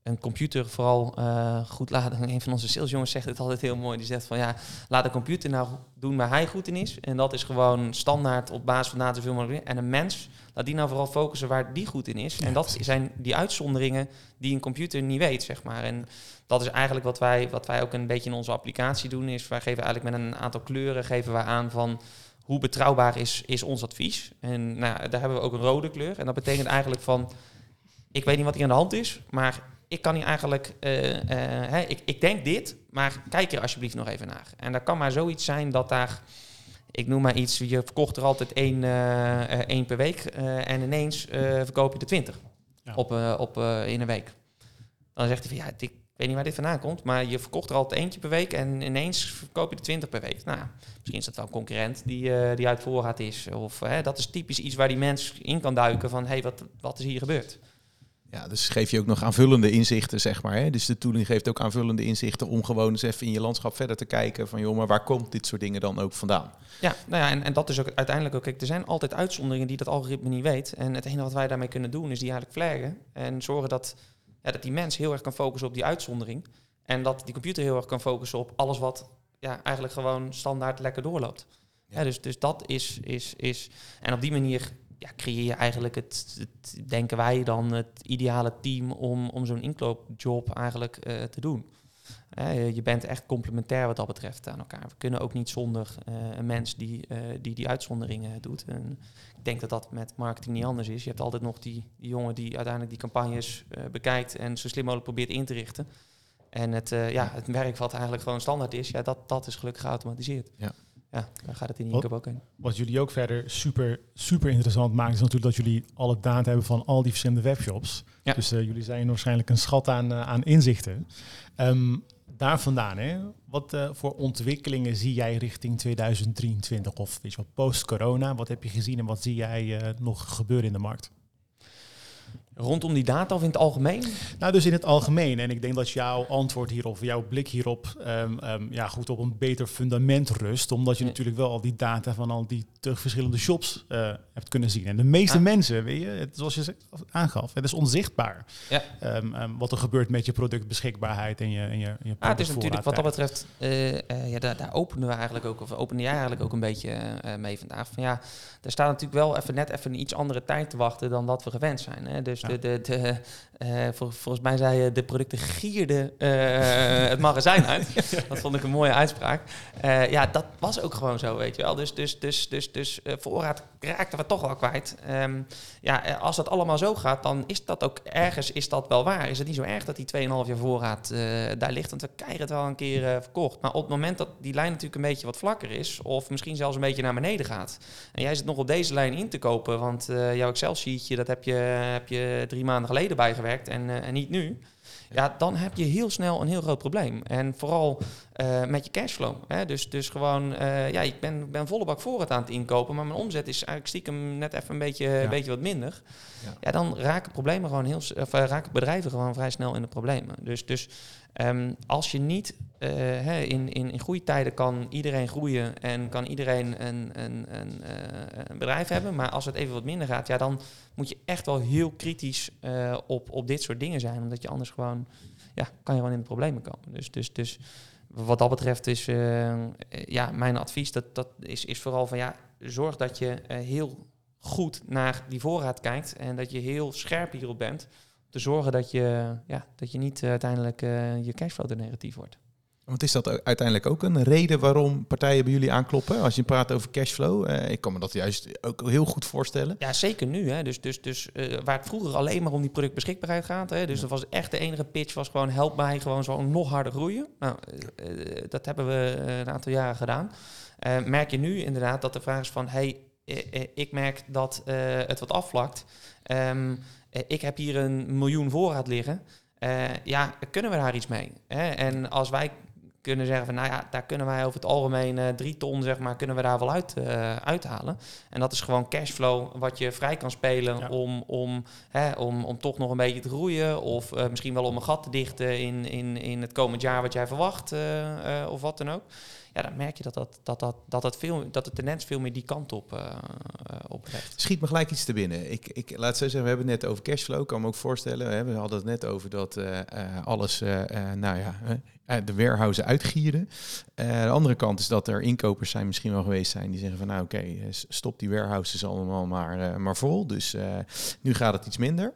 een computer vooral eh, goed laten. Een van onze salesjongens zegt het altijd heel mooi. Die zegt van ja, laat de computer nou doen waar hij goed in is. En dat is gewoon standaard op basis van data veel mogelijk. En een mens, laat die nou vooral focussen waar die goed in is. Ja, en dat precies. zijn die uitzonderingen die een computer niet weet, zeg maar. En dat is eigenlijk wat wij, wat wij ook een beetje in onze applicatie doen. Is wij geven eigenlijk met een aantal kleuren geven wij aan van hoe betrouwbaar is, is ons advies. En nou, daar hebben we ook een rode kleur. En dat betekent eigenlijk van, ik weet niet wat hier aan de hand is, maar ik kan hier eigenlijk, eh, eh, ik, ik denk dit, maar kijk er alsjeblieft nog even naar. En dat kan maar zoiets zijn dat daar ik noem maar iets, je verkocht er altijd één, eh, één per week en ineens verkoop je er twintig Ja. op, op, in een week. Dan zegt hij van ja, ik weet niet waar dit vandaan komt, maar je verkocht er altijd eentje per week en ineens verkoop je er twintig per week. Nou, misschien is dat wel een concurrent die, eh, die uit voorraad is. Of hè, dat is typisch iets waar die mens in kan duiken van hé, hey, wat, wat is hier gebeurd? Ja, dus geef je ook nog aanvullende inzichten, zeg maar. Hè? Dus de tooling geeft ook aanvullende inzichten om gewoon eens even in je landschap verder te kijken van, joh, maar waar komt dit soort dingen dan ook vandaan? Ja, nou ja, en, en dat is ook uiteindelijk ook. Kijk, er zijn altijd uitzonderingen die dat algoritme niet weet. En het enige wat wij daarmee kunnen doen is die eigenlijk flaggen. En zorgen dat, ja, dat die mens heel erg kan focussen op die uitzondering. En dat die computer heel erg kan focussen op alles wat ja, eigenlijk gewoon standaard lekker doorloopt. Ja. Ja. dus, dus dat is, is, is. En op die manier ja, creëer je eigenlijk het, het, denken wij dan, het ideale team om, om zo'n inkoopjob eigenlijk eh, te doen. Je bent echt complementair wat dat betreft aan elkaar. We kunnen ook niet zonder eh, een mens die, eh, die die uitzonderingen doet. En ik denk dat dat met marketing niet anders is. Je hebt altijd nog die, jongen die uiteindelijk die campagnes eh, bekijkt en zo slim mogelijk probeert in te richten. En het, ja, het werk wat eigenlijk gewoon standaard is, ja, dat, dat is gelukkig geautomatiseerd. Ja. Ja, daar gaat het in Wat- inkoop ook in. Wat jullie ook verder super, super interessant maakt, is natuurlijk dat jullie alle data hebben van al die verschillende webshops. Ja. Dus eh, jullie zijn waarschijnlijk een schat aan, eh, aan inzichten. Ehm, daar vandaan, hè, wat eh, voor ontwikkelingen zie jij richting 2023 of weet je wel, post-corona? Wat heb je gezien en wat zie jij nog gebeuren in de markt? Rondom die data of in het algemeen? Nou, dus in het algemeen. En ik denk dat jouw antwoord hierop, jouw blik hierop, ehm, ehm, ja, goed op een beter fundament rust. Omdat je Ja. natuurlijk wel al die data van al die te verschillende shops eh, hebt kunnen zien. En de meeste Ah. mensen, weet je, het, zoals je aangaf, het is onzichtbaar. Ja. Ehm, wat er gebeurt met je productbeschikbaarheid en je, en je, en je Ah, het is natuurlijk wat dat betreft, eh, eh, ja, daar, daar openen we eigenlijk ook, of opende jij eigenlijk ook een beetje mee vandaag. Van ja, er staat natuurlijk wel even net even een iets andere tijd te wachten dan dat we gewend zijn. Hè? Dus. De, de, de, eh, vol- volgens mij zei je, de producten gierden eh, het magazijn uit. Dat vond ik een mooie uitspraak. Eh, ja, dat was ook gewoon zo, weet je wel. Dus, dus, dus, dus, dus eh, voorraad raakten we toch wel kwijt. Ehm, ja, eh, als dat allemaal zo gaat, dan is dat ook ergens is dat wel waar. Is het niet zo erg dat die 2,5 jaar voorraad eh, daar ligt? Want we krijgen het wel een keer eh, verkocht. Maar op het moment dat die lijn natuurlijk een beetje wat vlakker is, of misschien zelfs een beetje naar beneden gaat, en jij zit nog op deze lijn in te kopen, want eh, jouw Excel-sheetje, dat heb je, heb je drie maanden geleden bijgewerkt en, eh, en niet nu. Ja, dan heb je heel snel een heel groot probleem. En vooral eh, met je cashflow. Hè? Dus, dus gewoon, eh, ja, ik ben, ben volle bak voorraad aan het inkopen, maar mijn omzet is eigenlijk stiekem net even een beetje, Ja. een beetje wat minder. Ja. Ja. dan raken problemen gewoon heel, of, eh, raken bedrijven gewoon vrij snel in de problemen. Dus, dus ehm, als je niet eh, in, in, in goede tijden kan iedereen groeien en kan iedereen een, een, een, eh, een bedrijf hebben, maar als het even wat minder gaat, ja, dan moet je echt wel heel kritisch eh, op, op dit soort dingen zijn, omdat je anders gewoon, ja, kan je gewoon in de problemen komen. Dus, dus, dus wat dat betreft is ja, mijn advies dat, dat is, is vooral van ja, zorg dat je heel goed naar die voorraad kijkt en dat je heel scherp hierop bent. Te zorgen dat je, ja, dat je niet eh, uiteindelijk eh, je cashflow er negatief wordt. Want is dat uiteindelijk ook een reden waarom partijen bij jullie aankloppen? Als je praat over cashflow, eh, ik kan me dat juist ook heel goed voorstellen. Ja, zeker nu. Hè. Dus, dus, dus eh, waar het vroeger alleen maar om die productbeschikbaarheid gaat. Hè. Dus Ja. dat was echt de enige pitch, was gewoon help mij gewoon zo nog harder groeien. Nou, dat hebben we een aantal jaren gedaan. Merk je nu inderdaad dat de vraag is van, hey, ik merk dat het wat afvlakt. Ehm, eh, ik heb hier een miljoen voorraad liggen. Eh, ja, kunnen we daar iets mee? Hè? En als wij kunnen zeggen van, nou ja, daar kunnen wij over het algemeen eh, drie ton, zeg maar, kunnen we daar wel uit, eh, uithalen. En dat is gewoon cashflow wat je vrij kan spelen Ja. om, om, hè, om, om toch nog een beetje te groeien. Of eh, misschien wel om een gat te dichten in, in, in het komend jaar wat jij verwacht. eh, eh, of wat dan ook. Ja, dan merk je dat, dat, dat, dat, dat, het veel, dat de tendens veel meer die kant op, oplegt. Schiet me gelijk iets te binnen. Ik, ik, laat zo zeggen, we hebben het net over cashflow. Ik kan me ook voorstellen, we hadden het net over dat eh, alles, nou ja, de warehouses uitgieren. De andere kant is dat er inkopers zijn misschien wel geweest zijn die zeggen van nou oké, stop die warehouses allemaal maar, maar vol. Dus nu gaat het iets minder.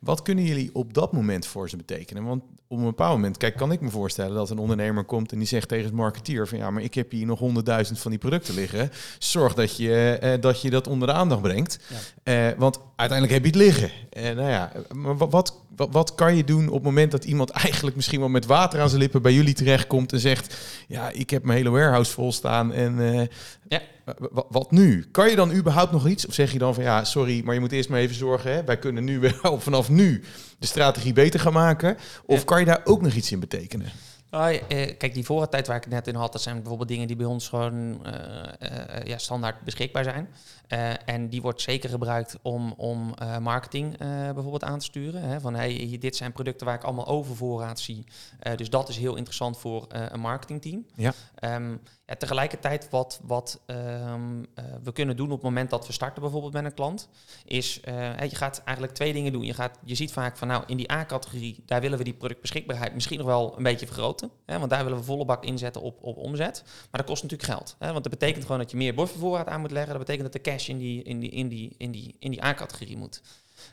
Wat kunnen jullie op dat moment voor ze betekenen? Want op een bepaald moment, kijk, kan ik me voorstellen dat een ondernemer komt en die zegt tegen het marketeer van ja, maar ik heb hier nog honderdduizend van die producten liggen. Zorg dat je, eh, dat, je dat onder de aandacht brengt. Ja. Eh, want uiteindelijk heb je het liggen. Eh, nou ja, maar wa- wat, wat, wat kan je doen op het moment dat iemand eigenlijk misschien wel met water aan zijn lippen bij jullie terechtkomt en zegt: Ja, ik heb mijn hele warehouse vol staan en Ja. w- wat nu? Kan je dan überhaupt nog iets? Of zeg je dan van ja, sorry, maar je moet eerst maar even zorgen. Hè? Wij kunnen nu wel vanaf nu de strategie beter gaan maken. Of Ja. kan je daar ook nog iets in betekenen? Nou, eh, kijk, die voorraadtijd waar ik het net in had, dat zijn bijvoorbeeld dingen die bij ons gewoon eh, eh, ja, standaard beschikbaar zijn. Eh, en die wordt zeker gebruikt om, om eh, marketing eh, bijvoorbeeld aan te sturen. Hè? Van hey, dit zijn producten waar ik allemaal overvoorraad zie. Eh, dus dat is heel interessant voor eh, een marketingteam. Ja. Ehm, tegelijkertijd wat, wat ehm, eh, we kunnen doen op het moment dat we starten bijvoorbeeld met een klant, is eh, je gaat eigenlijk twee dingen doen. Je, gaat, je ziet vaak van nou in die A-categorie, daar willen we die productbeschikbaarheid misschien nog wel een beetje vergroten. Hè, want daar willen we volle bak inzetten op, op omzet. Maar dat kost natuurlijk geld. Hè, want dat betekent gewoon dat je meer buffervoorraad aan moet leggen. Dat betekent dat de cash in die, in die, in die, in die, in die A-categorie moet.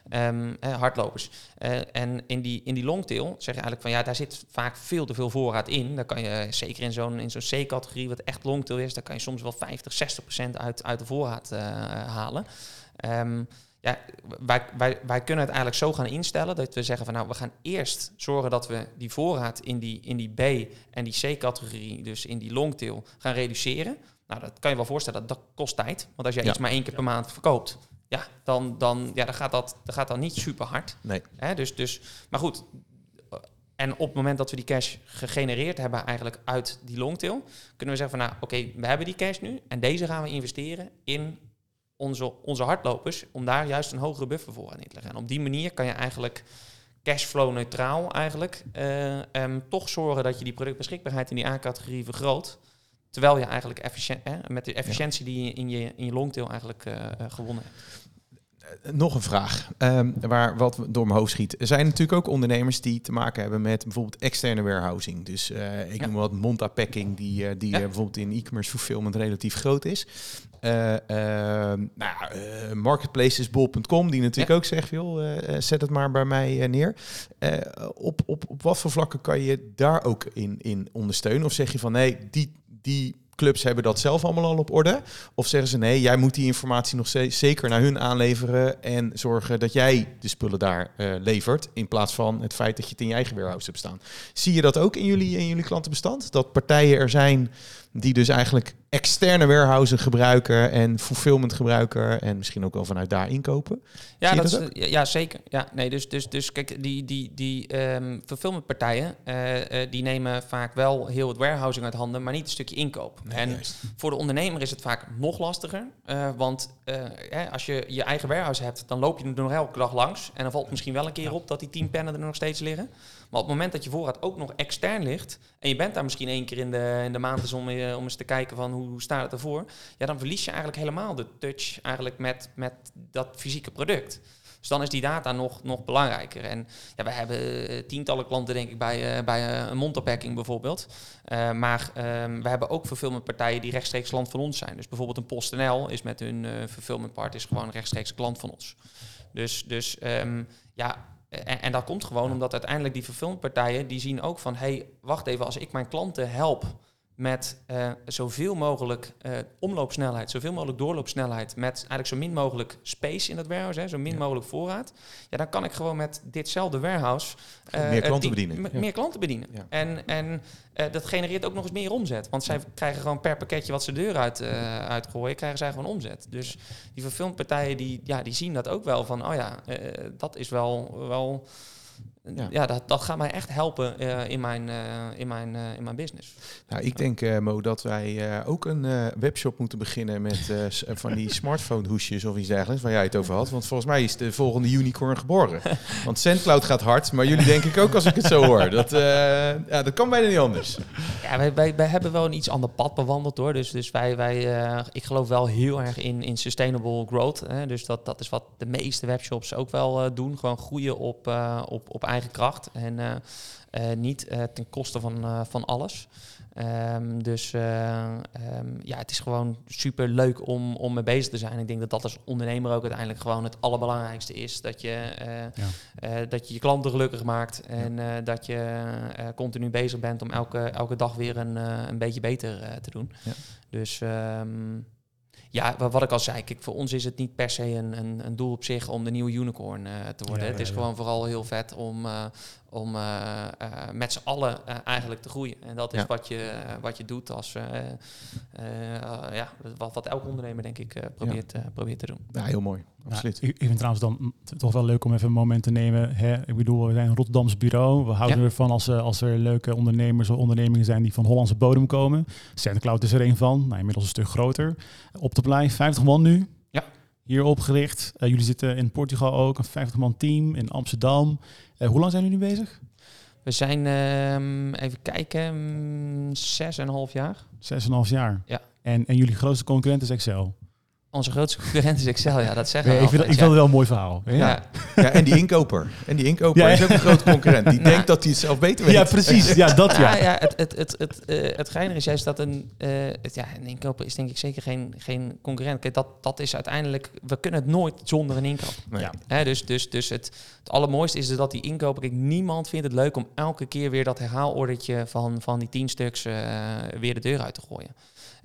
Hè, hardlopers. Eh, en in die, in die longtail zeg je eigenlijk van ja, daar zit vaak veel te veel voorraad in. Daar kan je zeker in zo'n in zo'n C-categorie, wat echt longtail is, daar kan je soms wel 50, 60 procent uit, uit de voorraad eh, halen. Ehm, ja, wij, wij, wij kunnen het eigenlijk zo gaan instellen dat we zeggen van nou, we gaan eerst zorgen dat we die voorraad in die, in die B en die C-categorie, dus in die longtail, gaan reduceren. Nou, dat kan je wel voorstellen, dat, dat kost tijd. Want als jij Ja. iets maar één keer per maand verkoopt, ja, dan, dan, ja, dan, gaat, dat, dan gaat dat niet super hard. Nee. Hè, dus, dus, maar goed, en op het moment dat we die cash gegenereerd hebben eigenlijk uit die longtail, kunnen we zeggen van nou oké, we hebben die cash nu en deze gaan we investeren in onze, onze hardlopers om daar juist een hogere buffer voor aan in te leggen. En op die manier kan je eigenlijk cashflow neutraal eigenlijk eh, ehm, toch zorgen dat je die productbeschikbaarheid in die A-categorie vergroot. Terwijl je eigenlijk efficiënt, hè, met de efficiëntie die je in je, in je longtail eigenlijk eh, eh, gewonnen hebt. Nog een vraag, ehm, waar wat door mijn hoofd schiet. Er zijn natuurlijk ook ondernemers die te maken hebben met bijvoorbeeld externe warehousing. Dus eh, ik Ja. noem wat Monta Packing, die, eh, die Ja. eh, bijvoorbeeld in e-commerce fulfillment relatief groot is. Eh, ehm, nou ja, eh, marketplacesbol.com, die natuurlijk Ja. ook zegt, joh, eh, eh, zet het maar bij mij eh, neer. Eh, op, op, op wat voor vlakken kan je daar ook in, in ondersteunen? Of zeg je van nee, die, die clubs hebben dat zelf allemaal al op orde? Of zeggen ze nee, jij moet die informatie nog ze- zeker naar hun aanleveren en zorgen dat jij de spullen daar eh, levert, in plaats van het feit dat je het in je eigen warehouse hebt staan. Zie je dat ook in jullie, in jullie klantenbestand? Dat partijen er zijn die dus eigenlijk externe warehousen gebruiken en fulfillment gebruiken en misschien ook wel vanuit daar inkopen? Ja, dat dat is, ja, ja, zeker. Ja, nee, dus, dus, dus kijk, die, die, die ehm fulfillmentpartijen, eh, eh, die nemen vaak wel heel het warehousing uit handen, maar niet een stukje inkoop. en voor de ondernemer is het vaak nog lastiger, eh, want eh, hè, als je je eigen warehouse hebt, dan loop je er nog elke dag langs en dan valt misschien wel een keer op dat die tien pennen er nog steeds liggen. Maar op het moment dat je voorraad ook nog extern ligt en je bent daar misschien één keer in de, in de maand eens om, eh, eens te kijken van hoe, staat het ervoor, ja, dan verlies je eigenlijk helemaal de touch eigenlijk met, met dat fysieke product. Dus dan is die data nog, nog belangrijker. En ja, we hebben eh, tientallen klanten, denk ik, bij, eh, bij een Montapacking bijvoorbeeld. Maar ehm, we hebben ook fulfillmentpartijen die rechtstreeks klant van ons zijn. Dus bijvoorbeeld een PostNL is met hun part is gewoon rechtstreeks klant van ons. Dus, dus ehm, ja, en, en dat komt gewoon omdat uiteindelijk die fulfillmentpartijen die zien ook van, hey, wacht even, als ik mijn klanten help met eh, zoveel mogelijk eh, omloopsnelheid, zoveel mogelijk doorloopsnelheid, met eigenlijk zo min mogelijk space in dat warehouse, hè, zo min Ja. mogelijk voorraad. Ja, dan kan ik gewoon met ditzelfde warehouse eh, meer klanten die- bedienen. Ja. Meer klanten bedienen. Ja. En, en dat genereert ook nog eens meer omzet. Want zij krijgen gewoon per pakketje wat ze de deur uit, uitgooien, krijgen zij gewoon omzet. Dus die verfilmpartijen die, ja, die zien dat ook wel van, oh ja, dat is wel, wel Ja. ja, dat, dat gaat mij echt helpen eh, in, mijn, eh, in, mijn, eh, in mijn business. Nou, ik denk, Mo, dat wij ook een webshop moeten beginnen met van die smartphone hoesjes of iets dergelijks, waar jij het over had. Want volgens mij is de volgende unicorn geboren. Want SendCloud gaat hard, maar jullie denk ik ook als ik het zo hoor. Dat, ja, dat kan bijna niet anders. Ja, wij, wij, wij hebben wel een iets ander pad bewandeld hoor. Dus, dus wij, wij, ik geloof wel heel erg in, in sustainable growth. Hè. Dus dat, dat is wat de meeste webshops ook wel doen. Gewoon groeien op, op, op eigen kracht. En eh, eh, niet eh, ten koste van, van alles. Ehm, dus eh, ehm, ja, het is gewoon super leuk om, om mee bezig te zijn. Ik denk dat dat als ondernemer ook uiteindelijk gewoon het allerbelangrijkste is. Dat je, dat je je klanten gelukkig maakt en dat je continu bezig bent om elke, elke dag weer een, een beetje beter te doen. Ja. Dus ehm, Ja, wa- wat ik al zei, kijk, voor ons is het niet per se een, een, een doel op zich om de nieuwe unicorn eh, te worden. Ja, het is ja. gewoon vooral heel vet om, eh, om eh, eh, met z'n allen eh, eigenlijk te groeien. En dat is Ja. wat, je, wat je doet als, eh, eh, eh, ja, wat, wat elke ondernemer denk ik eh, probeert, eh, probeert te doen. Ja, heel mooi. Absoluut. Ja, ik, ik vind trouwens dan mm, toch wel leuk om even een moment te nemen. Hè? Ik bedoel, we zijn een Rotterdams bureau. We houden Ja. ervan als, er- als er leuke ondernemers of ondernemingen zijn die van Hollandse bodem komen. Cloud is er een van. Nou, inmiddels een stuk groter. Op de blij, 50 man nu. Hier opgericht. Eh, jullie zitten in Portugal ook, een 50 man team in Amsterdam. Eh, hoe lang zijn jullie nu bezig? We zijn, ehm, even kijken, mm, zes en een half jaar. Zes en een half jaar. Ja. En, en jullie grootste concurrent is Excel. Onze grootste concurrent is Excel, ja, dat zeggen Nee, we ik vind, altijd, ik vind het wel een mooi verhaal. Ja, Ja, Ja, en die inkoper. En die inkoper Ja, is ook een grote concurrent. Die Nou. denkt dat hij het zelf beter weet. Ja, precies. Ja, dat ja. Ja, ja het, het, het, het, eh, het geinige is juist dat een, eh, het, ja, een inkoper is denk ik zeker geen, geen concurrent. Kijk, dat, dat is uiteindelijk, we kunnen het nooit zonder een inkoper. Nee. Ja. Hè, dus dus, dus het, het allermooiste is dat die inkoper, kijk, niemand vindt het leuk om elke keer weer dat herhaalordertje van, van die tien stuks eh, weer de deur uit te gooien.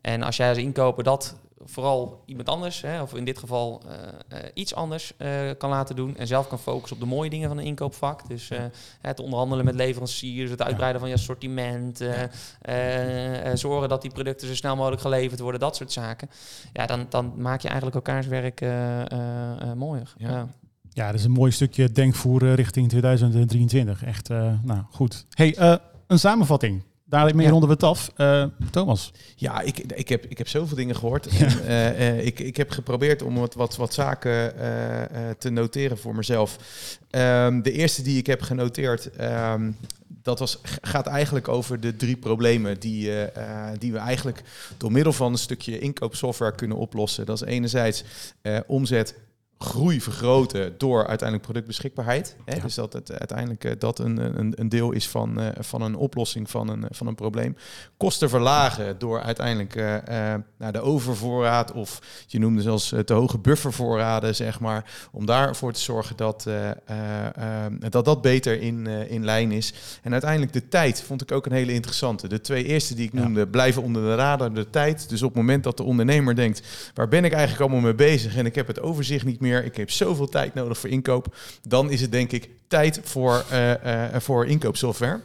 En als jij als inkoper dat vooral iemand anders, hè, of in dit geval eh, eh, iets anders, eh, kan laten doen en zelf kan focussen op de mooie dingen van een inkoopvak. Dus eh, het onderhandelen met leveranciers, het uitbreiden van je assortiment, eh, eh, eh, zorgen dat die producten zo snel mogelijk geleverd worden, dat soort zaken. Ja, dan, dan maak je eigenlijk elkaars werk eh, eh, eh, mooier. Ja. Ja. Ja, dat is een mooi stukje denkvoer richting 2023. Echt, eh, nou goed. Hey, eh, een samenvatting. Daarmee Ja. ronden we het af. Eh, Thomas. Ja, ik, ik, heb, ik heb zoveel dingen gehoord. En, eh, eh, ik, ik heb geprobeerd om wat, wat, wat zaken eh, eh, te noteren voor mezelf. Ehm, de eerste die ik heb genoteerd, ehm, dat was, gaat eigenlijk over de drie problemen die, eh, eh, die we eigenlijk door middel van een stukje inkoopsoftware kunnen oplossen. Dat is enerzijds eh, omzet. Groei vergroten door uiteindelijk productbeschikbaarheid. Hè? Ja. Dus dat het uiteindelijk eh, dat een, een, een deel is van, eh, van een oplossing van een, van een probleem kosten verlagen door uiteindelijk eh, nou, de overvoorraad of je noemde zelfs te hoge buffervoorraden, zeg maar, om daarvoor te zorgen dat dat, dat beter in, in lijn is. En uiteindelijk de tijd vond ik ook een hele interessante. De twee eerste die ik Ja. noemde blijven onder de radar, de tijd. Dus op het moment dat de ondernemer denkt, waar ben ik eigenlijk allemaal mee bezig en ik heb het overzicht niet meer, ik heb zoveel tijd nodig voor inkoop, dan is het denk ik tijd voor, eh, eh, voor inkoopsoftware.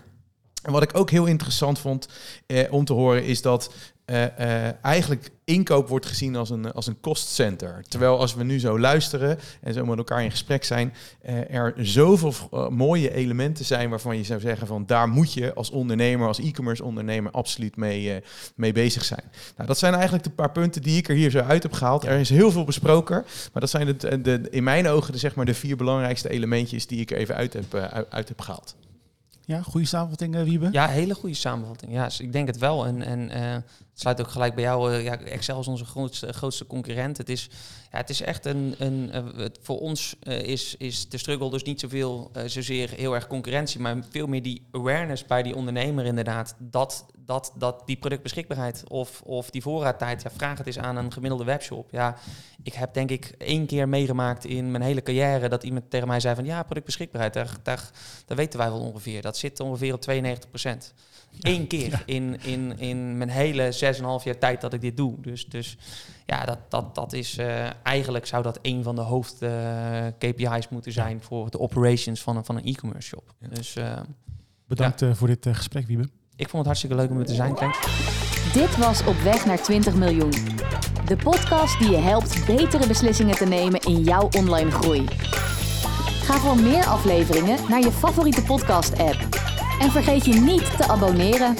En wat ik ook heel interessant vond eh, om te horen is dat eh, eh, eigenlijk inkoop wordt gezien als een, als een kostcenter. Terwijl als we nu zo luisteren en zo met elkaar in gesprek zijn, eh, er zoveel mooie elementen zijn waarvan je zou zeggen van daar moet je als ondernemer, als e-commerce ondernemer absoluut mee, mee bezig zijn. Nou, dat zijn eigenlijk de paar punten die ik er hier zo uit heb gehaald. Er is heel veel besproken, maar dat zijn de, de, in mijn ogen de, zeg maar, de vier belangrijkste elementjes die ik er even uit heb, uit heb gehaald. Ja, goede samenvatting, eh, Wiebe. Ja, hele goede samenvatting. Ja, dus ik denk het wel. En, en eh, het sluit ook gelijk bij jou. eh, ja, Excel is onze grootste, grootste concurrent. Het is, het is echt een. een eh, voor ons eh, is, is de struggle dus niet zoveel, eh, zozeer heel erg concurrentie, maar veel meer die awareness bij die ondernemer inderdaad. Dat, dat, dat die productbeschikbaarheid of, of die voorraadtijd, ja, vraag het eens aan een gemiddelde webshop. Ja, ik heb denk ik één keer meegemaakt in mijn hele carrière dat iemand tegen mij zei van ja, productbeschikbaarheid, daar, daar, dat weten wij wel ongeveer. Dat zit ongeveer op 92 procent. Eén keer in, in, in mijn hele 6,5 jaar tijd dat ik dit doe. Dus, dus ja, dat, dat, dat is eh, eigenlijk zou dat een van de hoofd eh, KPI's moeten zijn voor de operations van een, van een e-commerce shop. Ja. Dus eh, Bedankt eh, voor dit gesprek, Wiebe. ik vond het hartstikke leuk om er te zijn, Frank. Dit was Op weg naar 20 miljoen. De podcast die je helpt betere beslissingen te nemen in jouw online groei. Ga voor meer afleveringen naar je favoriete podcast-app. En vergeet je niet te abonneren.